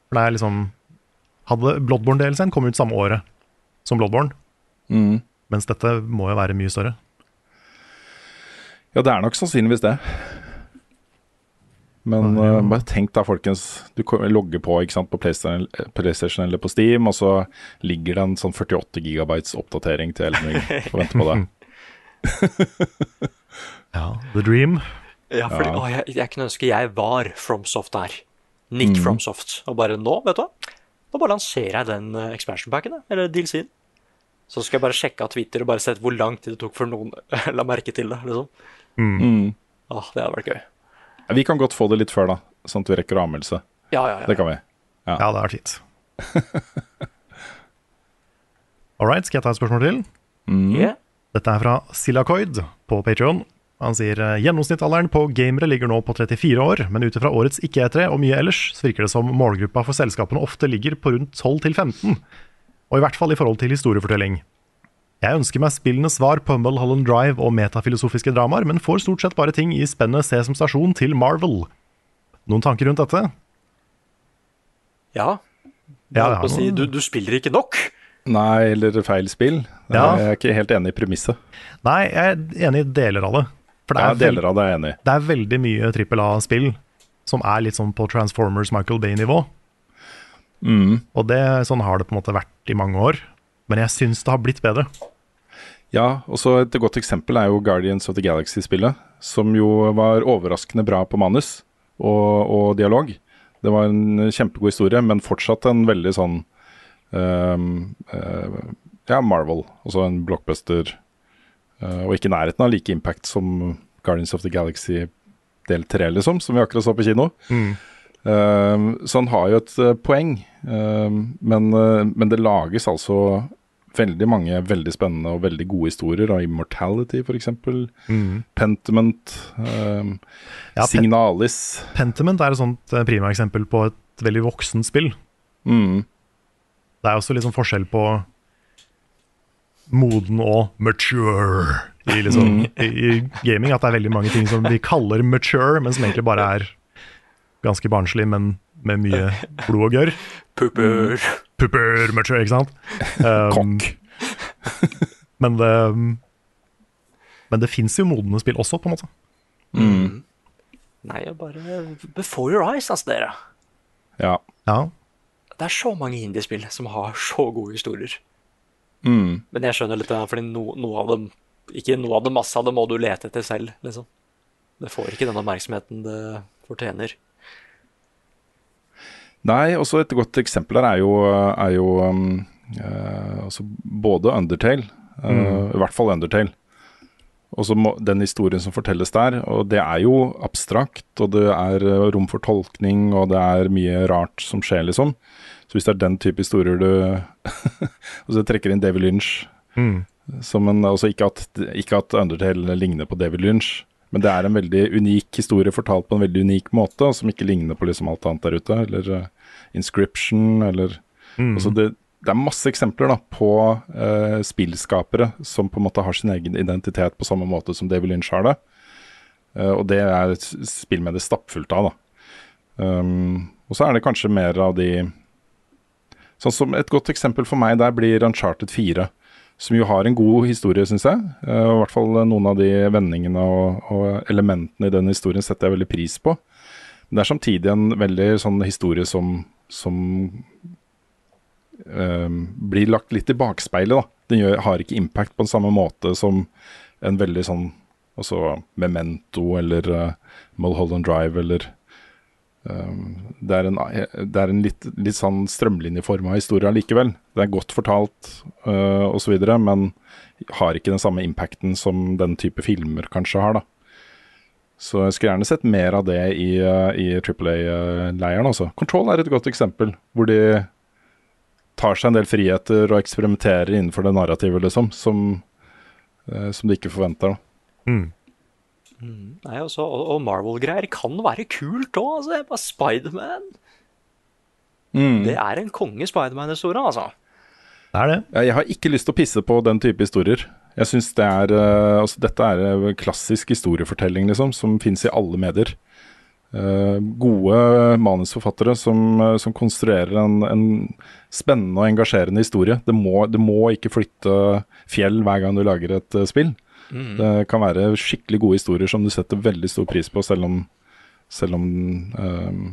For det er liksom Hadde Bloodborne-delscenen kommet ut samme året som Bloodborne, Mm. mens dette må jo være mye større. Ja, det er nok sannsynligvis det. Men ja. eh, bare tenk da, folkens. Du logger på ikke sant, på PlayStation, PlayStation eller på Steam, og så ligger det en sånn 48 gigabytes oppdatering til Elden Ring og venter på deg. Ja, The Dream. Ja, fordi, Ja. Å, jeg, jeg kunne ønske jeg var FromSoft der. Nick Mm. FromSoft. Og bare nå, vet du hva? Nå bare lanserer jeg den uh, expansion packen, eller DLC-en. Så skal jeg bare sjekke av Twitter og bare se hvor lang tid det tok før noen la merke til det. liksom. Mm. Åh, det hadde vært gøy. Vi kan godt få det litt før, da, sånn at vi rekker anmeldelse. Ja, ja, ja. Det kan vi. Ja, det er fint. All right, skal jeg ta et spørsmål til? Yeah. Dette er fra Silakoid på Patreon. Han sier eh, gjennomsnittsalderen på gamere ligger nå på 34 år, men ut ifra årets ikke-E3 og mye ellers, så virker det som målgruppa for selskapene ofte ligger på rundt 12 til 15. Og i hvert fall i forhold til historiefortelling. Jeg ønsker meg spillende svar på Mulholland Drive og metafilosofiske dramaer, men får stort sett bare ting i spennet Sesam Stasjon til Marvel. Noen tanker rundt dette? Ja. Ja, Jeg holdt på å si, du, du spiller ikke nok. Nei, eller feil spill. Ja. Jeg er ikke helt enig i premisset. Nei, jeg er enig i deler av det. For det er, ja, deler av det er enig det er veldig mye trippel A-spill som er litt sånn på Transformers Michael Bay-nivå. Mm. Og det, sånn har det på en måte vært i mange år. Men jeg syns det har blitt bedre. Ja, og så et godt eksempel er jo Guardians of the Galaxy-spillet, som jo var overraskende bra på manus og, og dialog. Det var en kjempegod historie, men fortsatt en veldig sånn uh, uh, Ja, Marvel, altså en blockbuster. Uh, og ikke i nærheten av like impact som Guardians of the Galaxy del 3, liksom, som vi akkurat så på kino. Ehm, så han har jo et eh, poeng, ehm, men, men det lages altså veldig mange veldig spennende og veldig gode historier. Av Immortality, f.eks. Pentiment. ehm, Ja, Signalis. Pentiment er et sånt eh, på et veldig voksent spill. Mm. Det er også liksom forskjell på moden og mature i, liksom, mm. i gaming. At det er veldig mange ting som vi kaller mature, men som egentlig bare er ganske barnslig, men med mye blod og gørr. Pupper. Pupper mature, ikke sant? Um, men det Men det fins jo modne spill også, på en måte. Mm. Nei, bare Before your eyes, altså, dere. Ja. Ja. Det er så mange indiespill som har så gode historier. Mm. Men jeg skjønner litt det, fordi no, noe av dem Ikke noe av det, masse av det må du lete etter selv, liksom. Det får ikke den oppmerksomheten det fortjener. Nei, også et godt eksempel her er jo, er jo um, uh, altså både Undertale, eh, i hvert fall Undertale. Og så den historien som fortelles der, og det er jo abstrakt, og det er eh, rom for tolkning, og det er mye rart som skjer, liksom. Så hvis det er den type historier du Og så trekker inn David Lynch Mm. som en, altså ikke, at, ikke at Undertale ligner på David Lynch, men det er en veldig unik historie fortalt på en veldig unik måte, og som ikke ligner på liksom alt annet der ute. Eller uh, Inscription, eller Mm. altså det, det er masse eksempler da, på uh, spillskapere som på en måte har sin egen identitet på samme måte som David Lynch har det. Uh, og det er et spill med det stappfullt av. da. Um, og så er det kanskje mer av de Sånn som Et godt eksempel for meg der blir Uncharted 4. Som jo har en god historie, syns jeg. Eh, I hvert fall noen av de vendingene og, og elementene i den historien setter jeg veldig pris på. Men det er samtidig en veldig sånn historie som, som eh, blir lagt litt i bakspeilet. da. Den gjør, har ikke impact på den samme måte som en veldig sånn altså Memento eller uh, Mulholland Drive eller um, Det er en, det er en litt, litt sånn strømlinjeforma historie likevel. Det er godt fortalt uh, osv., men har ikke den samme impacten som den type filmer kanskje har. da. Så jeg skulle gjerne sett mer av det i, uh, i Triple A-leiren. altså. Control er et godt eksempel, hvor de tar seg en del friheter og eksperimenterer innenfor det narrativet, liksom, som, som de ikke forventer. da. Mm. Nei, også, og, og Marvel-greier kan være kult òg. Altså, bare Spiderman. Mm. Det er en konge Spiderman-historie, altså. Det er det. Jeg har ikke lyst til å pisse på den type historier. Jeg synes det er, uh, altså Dette er uh, klassisk historiefortelling liksom, som fins i alle medier. Uh, gode manusforfattere som, uh, som konstruerer en, en spennende og engasjerende historie. Det må, det må ikke flytte fjell hver gang du lager et uh, spill. Mm. Det kan være skikkelig gode historier som du setter veldig stor pris på, selv om, selv om um,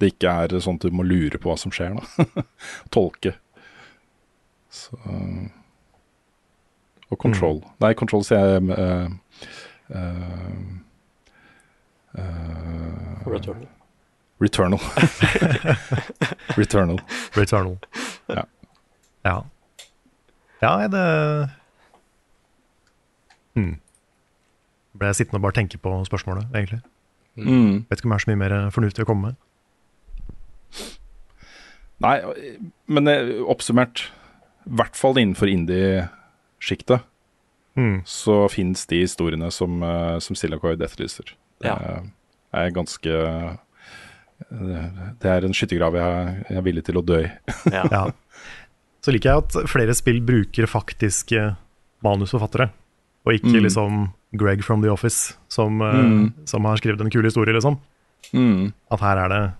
det ikke er sånn at du må lure på hva som skjer. Da. Tolke. Så Og Control. Nei, Control sier jeg uh, uh, uh, Returnal. Returnal. Returnal. Returnal. Ja. Ja, ja det hmm. Ble jeg sittende og bare tenke på spørsmålet, egentlig. Mm. Vet ikke om jeg har så mye mer fornuftig å komme med. Nei, men eh, oppsummert, i hvert fall innenfor indie-sjiktet, Mm. så fins de historiene som, uh, som Silacoid etterlyser. Det Ja. er ganske det, det er en skyttergrav jeg, jeg er villig til å dø i. Ja. Ja. Så liker jeg at flere spill bruker faktiske manusforfattere, og ikke Mm. liksom Greg from The Office, som, eh, Mm. som har skrevet en kul historie, liksom. Mm. At her er det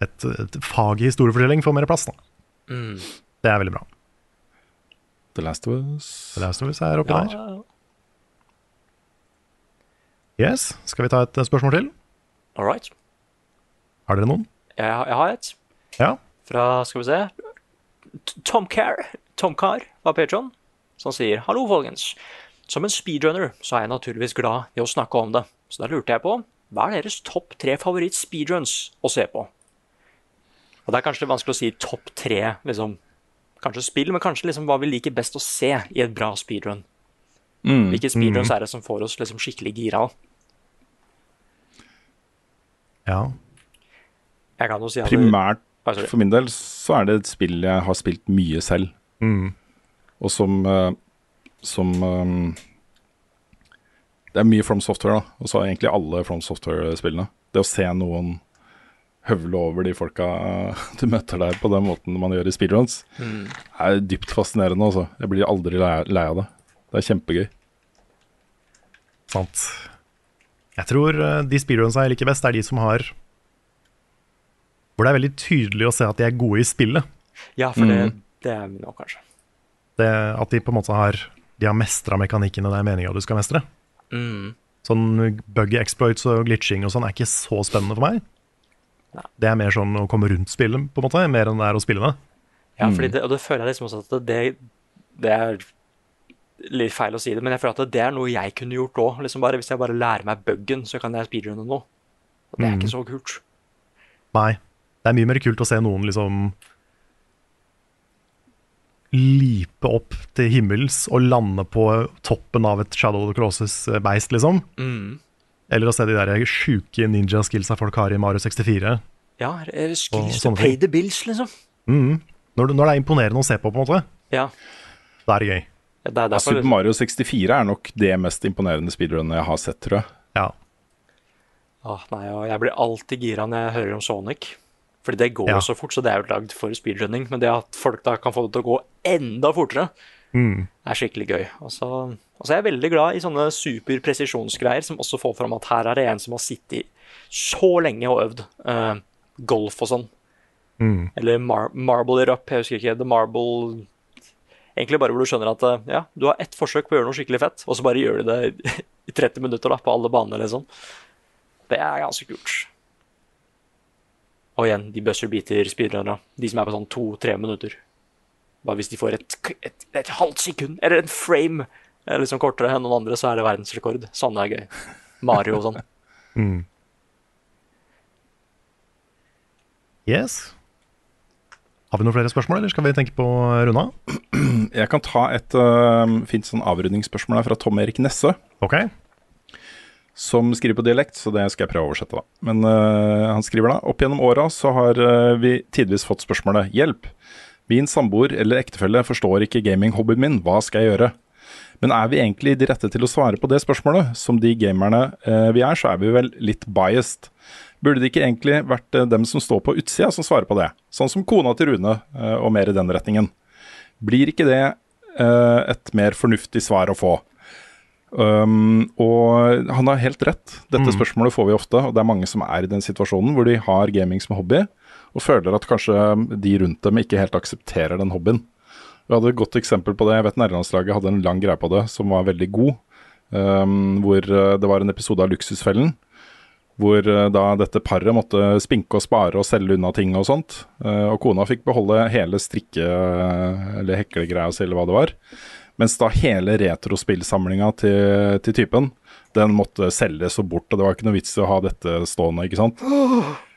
et, et fag i historiefortelling får mer plass. Da. Mm. Det er veldig bra. The Last of Us. The Last of Us er oppi Ja, der. Yes, Skal vi ta et spørsmål til? All right. Har dere noen? Jeg, har- jeg har et Ja. fra Skal vi se Tom Carr, Tom Carr fra Patreon, som sier Hallo, folkens. Som en speedrunner så er jeg naturligvis glad i å snakke om det. Så da lurte jeg på hva er deres topp tre favoritt-speedruns å se på? Og Det er kanskje vanskelig å si topp tre liksom, kanskje spill, men kanskje liksom hva vi liker best å se i et bra speedrun. Mm. Hvilke speedruns er det som får oss liksom skikkelig gira? Ja. Jeg kan jo si at Primært det... for min del så er det et spill jeg har spilt mye selv, Mm. og som eh, Som um, Det er mye From Software, da. Og så egentlig alle From Software-spillene. Det å se noen høvle over de folka du møter der på den måten man gjør i speedruns, Mm. er dypt fascinerende. Altså. Jeg blir aldri lei, lei av det. Det er kjempegøy. Sant. Jeg tror eh, de speedrunsa jeg liker best, er de som har Hvor det er veldig tydelig å se at de er gode i spillet. Ja, for det, Mm. det er min òg, kanskje. Det, at de på en måte har De har mestra mekanikkene det er meninga du skal mestre. Mm. Sånn buggy exploits og glitching og sånn er ikke så spennende for meg. Det er mer sånn å komme rundt spillet, på en måte, mer enn det er å spille det. Ja, Mm. fordi det, og det føler jeg liksom også at det, det er litt feil å si det, men jeg føler at det er noe jeg kunne gjort òg. Liksom hvis jeg bare lærer meg buggen, så kan jeg speedrunne noe. Og det er Mm. ikke så kult. Nei. Det er mye mer kult å se noen liksom lipe opp til himmels og lande på toppen av et Shadow of the Crosses-beist, liksom. Mm. Eller å se de der sjuke ninja-skillsa folk har i Mario 64. Ja, eh, skills to pay the bills, liksom. Mm. Når, når det er imponerende å se på, på en måte, Ja. da er det gøy. Det er Ja, derfor, Super Mario 64 er nok det mest imponerende speedrunnet jeg har sett, tror jeg. Ja. Åh, nei, og jeg blir alltid gira når jeg hører om Sonic. Fordi det går Ja. så fort, så det er jo lagd for speedrunning. Men det at folk da kan få det til å gå enda fortere, Mm. er skikkelig gøy. Og så, og så er jeg veldig glad i sånne superpresisjonsgreier som også får fram at her er det en som har sittet så lenge og øvd. uh, golf og sånn. Mm. Eller mar Marble It Up, jeg husker ikke. The Marble Egentlig bare hvor du skjønner at eh, ja, du har ett forsøk på å gjøre noe skikkelig fett, og så bare gjør du det i 30 minutter da, på alle banene, liksom. Det er ganske kult. Og igjen, de buzzer-beater speedrunnerne. De som er på sånn to-tre minutter. Bare hvis de får et, et, et halvt sekund, eller en frame, eh, liksom kortere enn noen andre, så er det verdensrekord. Sånn er gøy. Mario og sånn. Mm. Yes. Har vi noen flere spørsmål, eller skal vi tenke på å runde av? Jeg kan ta et uh, fint sånn avrundingsspørsmål her fra Tom Erik Nesse. Ok. Som skriver på dialekt, så det skal jeg prøve å oversette, da. Men uh, han skriver da Opp gjennom åra så har uh, vi tidvis fått spørsmålet Hjelp! Min samboer eller ektefelle forstår ikke gaminghobbyen min, hva skal jeg gjøre? Men er vi egentlig de rette til å svare på det spørsmålet? Som de gamerne uh, vi er, så er vi vel litt biased. Burde det ikke egentlig vært dem som står på utsida som svarer på det? Sånn som kona til Rune, og mer i den retningen. Blir ikke det et mer fornuftig svar å få? Um, og han har helt rett. Dette Mm. spørsmålet får vi ofte, og det er mange som er i den situasjonen hvor de har gaming som hobby, og føler at kanskje de rundt dem ikke helt aksepterer den hobbyen. Vi hadde et godt eksempel på det. Jeg vet Nærlandslaget hadde en lang greie på det som var veldig god. Um, hvor uh, det var en episode av Luksusfellen. Hvor uh, da dette paret måtte spinke og spare og selge unna ting og sånt. Uh, og kona fikk beholde hele strikke- eller heklegreia si, eller hva det var. Mens da hele retrospillsamlinga til, til typen, den måtte selges og bort. Og det var ikke noe vits i å ha dette stående, ikke sant.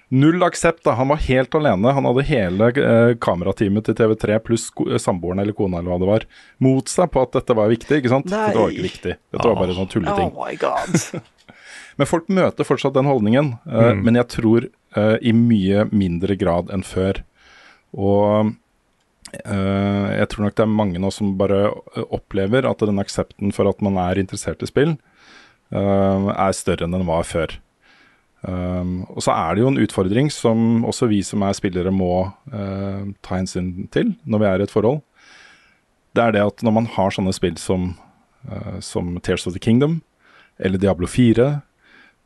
Null aksept, da. Han var helt alene. Han hadde hele eh, kamerateamet til TV3 pluss samboeren eller kona eller hva det var, mot seg på at dette var viktig, ikke sant. Nei. Dette var ikke viktig. Dette var bare sånn tulleting. Oh my god. Men folk møter fortsatt den holdningen. eh, Mm. Men jeg tror eh, i mye mindre grad enn før. Og eh, jeg tror nok det er mange nå som bare eh, opplever at den aksepten for at man er interessert i spill, eh, er større enn den var før. Og så er det jo en utfordring som også vi som er spillere må eh, ta hensyn til når vi er i et forhold. Det er det at når man har sånne spill som, eh, som Tears of the Kingdom eller Diablo 4,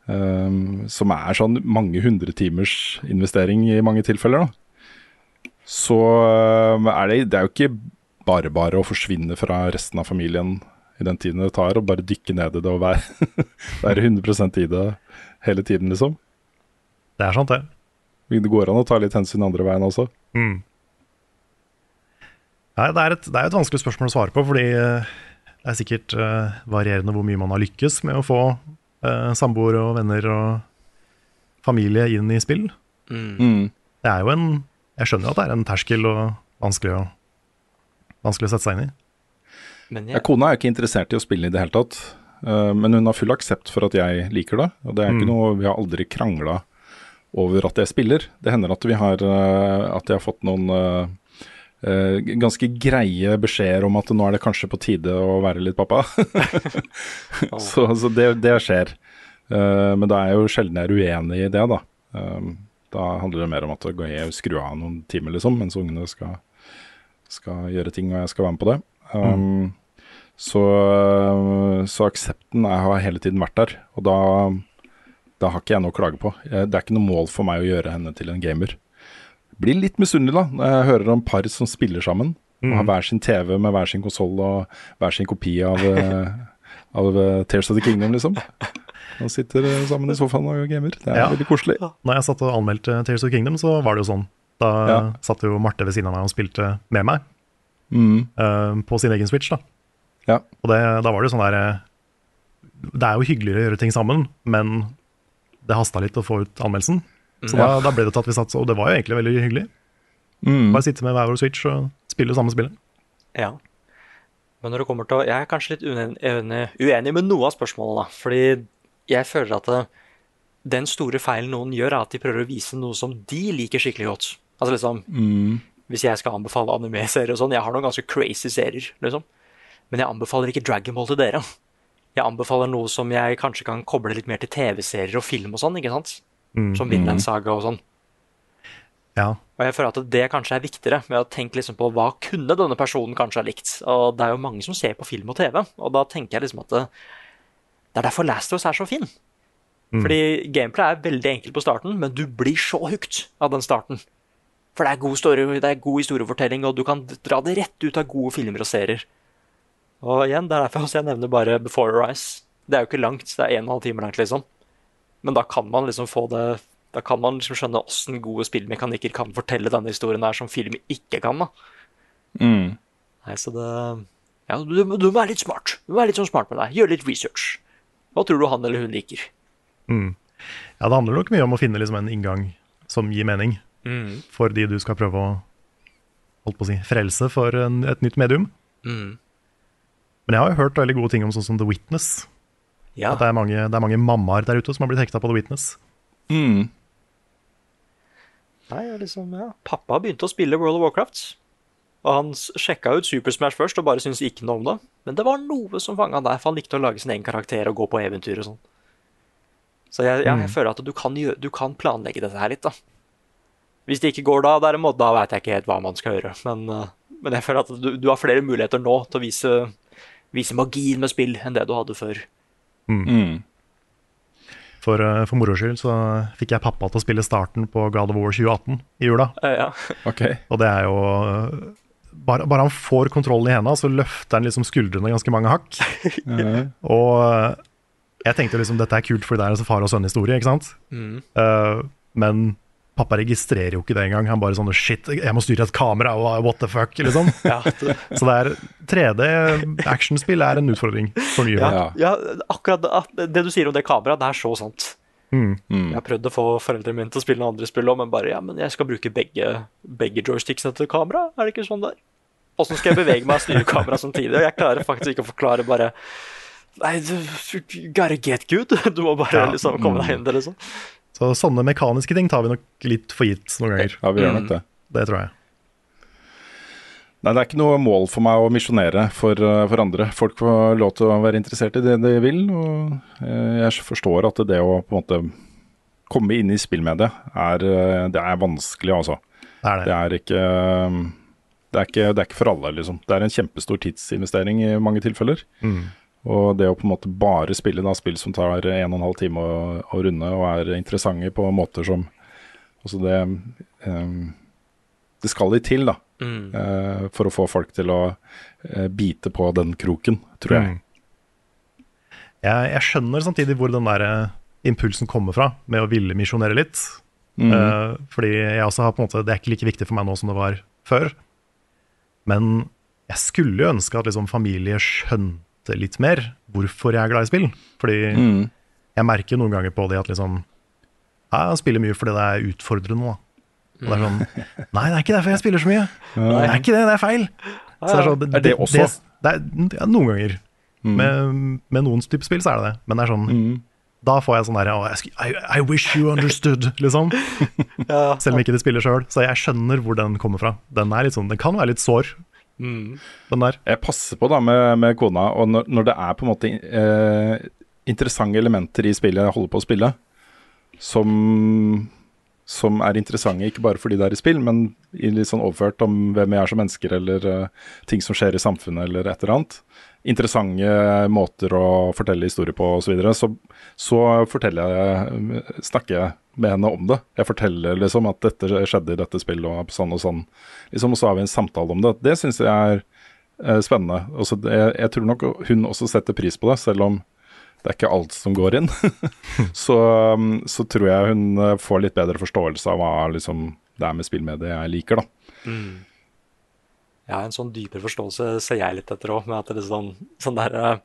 um, som er sånn mange hundre timers investering i mange tilfeller, da, så um, er det, det er jo ikke bare bare å forsvinne fra resten av familien i den tiden det tar, og bare dykke ned i det og være, være 100 i det hele tiden, liksom. Det er sant, det. Det går an å ta litt hensyn andre veien også. Mm. Nei, det er, et, det er et vanskelig spørsmål å svare på, fordi eh, det er sikkert uh, varierende hvor mye man har lykkes med å få uh, samboere og venner og familie inn i spill. Mm. Det er jo en Jeg skjønner jo at det er en terskel og vanskelig å, vanskelig å sette seg inn i. Men Ja, jeg, kona er ikke interessert i å spille i det hele tatt, uh, men hun har full aksept for at jeg liker det. Og det er ikke Mm. noe Vi har aldri krangla over at jeg spiller. Det hender at vi har uh, At jeg har fått noen uh, eh, ganske greie beskjeder om at nå er det kanskje på tide å være litt pappa. så så det, det skjer. Eh, men da er jeg jo sjelden jeg er uenig i det, da. Um, da handler det mer om at gå jeg skru av noen timer, liksom, mens ungene skal, skal gjøre ting og jeg skal være med på det. Um, så, så aksepten er, har hele tiden vært der, og da, da har ikke jeg noe å klage på. Det er ikke noe mål for meg å gjøre henne til en gamer. Blir litt misunnelig da, når jeg hører om par som spiller sammen, og har hver sin TV med hver sin konsoll og hver sin kopi av, eh, av eh, Tears of the Kingdom, liksom. Og sitter eh, sammen i sofaen og gamer. Det er Ja. veldig koselig. Når jeg satt og anmeldte Tears of Kingdom, så var det jo sånn. Da Ja. satt jo Marte ved siden av meg og spilte med meg Mm. Uh, på sin egen Switch. da. Ja. Og det, da var det jo sånn der eh, Det er jo hyggeligere å gjøre ting sammen, men det hasta litt å få ut anmeldelsen. Så da, da ble det til at vi satt så Og det var jo egentlig veldig hyggelig. Mm. Bare sitte med hver vår Switch og spille samme spillet. ja. Men når det kommer til å Jeg er kanskje litt uenig, uenig, uenig med noe av spørsmålene, da. Fordi jeg føler at den store feilen noen gjør, er at de prøver å vise noe som de liker skikkelig godt. Altså liksom Mm. Hvis jeg skal anbefale anime-serier og sånn Jeg har noen ganske crazy serier, liksom. Men jeg anbefaler ikke Dragon Ball til dere. Jeg anbefaler noe som jeg kanskje kan koble litt mer til TV-serier og film og sånn, ikke sant? Mm. Som Vinland Saga og sånn. Ja. Og jeg føler at det kanskje er viktigere, med å tenke liksom på hva kunne denne personen kanskje ha likt. Og det er jo mange som ser på film og TV, og da tenker jeg liksom at det, det er derfor Last of Us er så fin. Fordi gameplay er veldig enkelt på starten, men du blir så hooked av den starten. For det er god, story, det er god historiefortelling, og du kan dra det rett ut av gode filmer og serier. Og igjen, det er derfor jeg nevner bare Before Eyes. Det er jo ikke langt, det er en og en halv time langt, liksom. Men da kan man liksom få det Da kan man liksom skjønne åssen gode spillmekanikker kan fortelle denne historien her som film ikke kan, da. Mm. Nei, så det Ja, du, du må være litt smart. Du må være litt sånn smart med deg. Gjøre litt research. Hva tror du han eller hun liker? Mm. Ja, det handler nok mye om å finne liksom en inngang som gir mening Mm. for de du skal prøve å holdt på å si, frelse for en, et nytt medium. Mm. Men jeg har jo hørt veldig gode ting om sånn som The Witness. Ja. At det er mange, det er mange mammaer der ute som har blitt hekta på The Witness. Mm. Nei, liksom, ja. Pappa begynte å spille World of Warcraft. Og han sjekka ut Super Smash først og bare syntes ikke noe om det. Men det var noe som fanga han der, for han likte å lage sin egen karakter og gå på eventyr og sånn. Så jeg, jeg, jeg føler at du kan, du kan planlegge dette her litt, da. Hvis det ikke går da, derimot, da veit jeg ikke helt hva man skal gjøre. Men, eh, men jeg føler at du, du har flere muligheter nå til å vise, vise magien med spill enn det du hadde før. Mm. For, eh, for moro skyld så fikk jeg pappa til å spille starten på God of War 2018 i jula. Eh, ja. Okay. Og det er jo bare, bare han får kontrollen i hendene, så løfter han liksom skuldrene ganske mange hakk. Eh, Og eh, jeg tenkte liksom dette er kult fordi det er en far og sønn-historie, ikke sant? Mm. Uh, men pappa registrerer jo ikke det engang. Han bare sånn shit, jeg må styre et kamera, og what the fuck, liksom. Ja, det, Så det er 3D actionspill er en utfordring for nye ja, ja, akkurat det, det du sier om det kameraet, det er så sant. Mm. Jeg har prøvd å få foreldrene mine til å spille noen andre spill òg, men bare ja, men jeg skal bruke begge, begge joysticksene til kamera. Er det ikke sånn der? Åssen skal jeg bevege meg og styre kamera samtidig? Og jeg klarer faktisk ikke å forklare bare Nei, du you gotta get good. Du må bare Ja. liksom komme deg inn det, liksom. Så sånne mekaniske ting tar vi nok litt for gitt noen ganger. Ja, vi gjør nok det. Det tror jeg. Nei, det er ikke noe mål for meg å misjonere for, eh, for andre. Folk får lov til å være interessert i det de vil, og eh, jeg forstår at det å på en måte komme inn i spillmediet er, eh, det er vanskelig, altså. Det er det. Det er ikke det er, ikke, det er ikke for alle, liksom. Det er en kjempestor tidsinvestering i mange tilfeller. Mm. Og det å på en måte bare spille da, spill som tar en og en halv time å, å runde, og er interessante på måter som Altså det eh, Det skal litt til, da. Mm. Uh, for å få folk til å uh, bite på den kroken, tror jeg. Mm. Jeg, jeg skjønner samtidig hvor den der eh, impulsen kommer fra, med å ville misjonere litt. Mm. Eh, fordi jeg også har på en måte Det er ikke like viktig for meg nå som det var før. Men jeg skulle jo ønske at liksom familie skjønte litt mer hvorfor jeg er glad i spill. Fordi Mm. jeg merker noen ganger på det at liksom Jeg spiller mye fordi det er utfordrende. Da. Og det er sånn Nei, det er ikke derfor jeg spiller så mye. Det er ikke det, det er feil. Så det er, sånn, Er det også? Det, er, ja, noen ganger. Mm. Med, med noen type spill så er det det. Men det er sånn Mm. Da får jeg sånn der «Å, I, I wish you understood, liksom. Ja. Selv om ikke de spiller sjøl. Så jeg skjønner hvor den kommer fra. Den er litt sånn, den kan være litt sår, Mm. den der. Jeg passer på da med, med kona, og når, når det er på en måte eh, interessante elementer i spillet jeg holder på å spille, som, som er interessante ikke bare fordi det er i spill, men i litt sånn overført om hvem jeg er som mennesker, eller uh, ting som skjer i samfunnet, eller et eller annet. Interessante måter å fortelle historier på osv. Så, videre, så så forteller jeg, snakker jeg med henne om det. Jeg forteller liksom at dette skjedde i dette spillet, og sånn og sånn. Liksom, og så har vi en samtale om det. Det syns jeg er uh, spennende. Også jeg, jeg tror nok hun også setter pris på det, selv om det er ikke alt som går inn. så, um, så tror jeg hun eh, får litt bedre forståelse av hva liksom, det er med spillmediet jeg liker, da. Mm. Ja, en sånn dypere forståelse ser jeg litt etter òg, med at det er sånn, sånn der uh,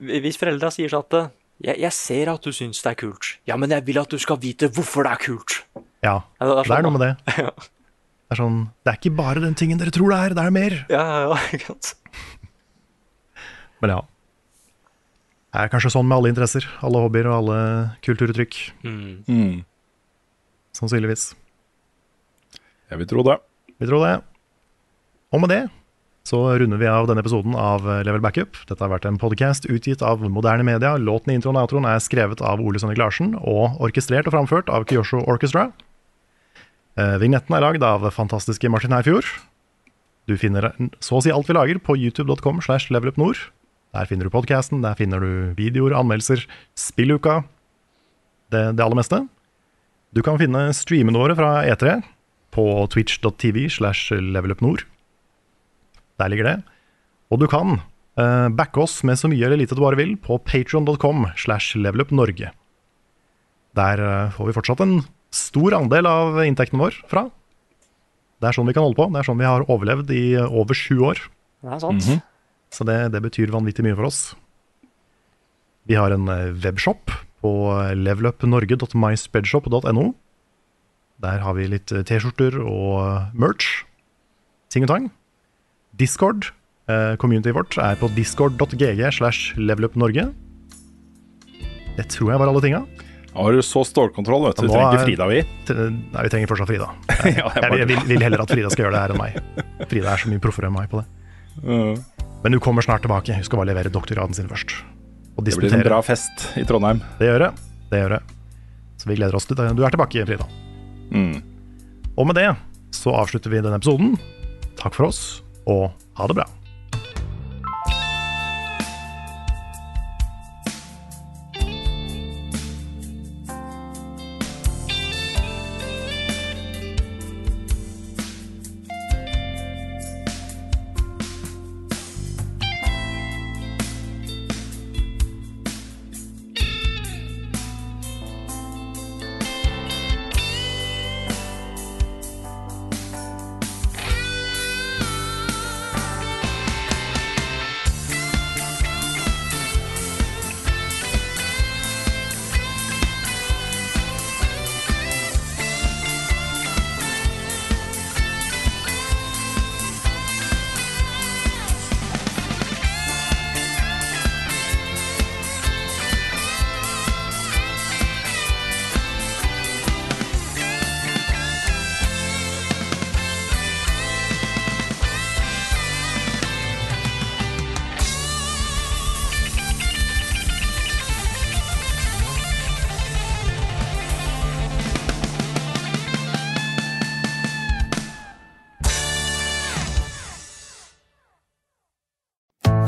Hvis foreldra sier sånn at eh, jeg, 'Jeg ser at du syns det er kult', ja, men jeg vil at du skal vite hvorfor det er kult. Ja, Ja, det er det sånn, er noe med det. Ja. Det er sånn Det er ikke bare den tingen dere tror det er, det er mer. Ja, ja, ja. Men ja. Det er kanskje sånn med alle interesser, alle hobbyer og alle kulturuttrykk. Mm. Mm. Sannsynligvis. Jeg vil tro det. Vi tror det. Og med det så runder vi av denne episoden av Level Backup. Dette har vært en podcast utgitt av moderne media. Låten i introen og outroen er skrevet av Ole Sønnik Larsen og orkestrert og framført av Kyosho Orchestra. Eh, vignetten er lagd av fantastiske Martin Herfjord. Du finner så å si alt vi lager på youtube.com slash levelupnord. Der finner du podcasten, der finner du videoer, anmeldelser, spilluka, det, det aller meste. Du kan finne streamene våre fra E3 på twitch.tv slash levelupnord. Der ligger det. Og du kan uh, backe oss med så mye eller lite du bare vil på patreon.com slash levelupnorge. Der uh, får vi fortsatt en stor andel av inntekten vår fra. Det er sånn vi kan holde på. Det er sånn vi har overlevd i over sju år. Det er sant. Mhm. Så det, det betyr vanvittig mye for oss. Vi har en eh, webshop på levelupnorge.myspedshop.no. Der har vi litt eh, T-skjorter og eh, merch. Ting og tang. Discord. Eh, communityet vårt er på discord.gg slash levelupnorge. Det tror jeg var alle tinga. Har du så stålkontroll, vet du. Vi trenger er- ikke Frida, vi. Nei, vi trenger fortsatt Frida. Jeg Jeg, jeg vil, vil heller at Frida skal gjøre det her enn meg. Frida er så mye proffere enn meg på det. Men hun kommer snart tilbake. Hun skal bare levere doktorgraden sin først. Det blir en bra fest i Trondheim. Det gjør det. Det gjør det. Så vi gleder oss til det. Du er tilbake, Frida. Mm. Og med det så avslutter vi denne episoden. Takk for oss, og ha det bra.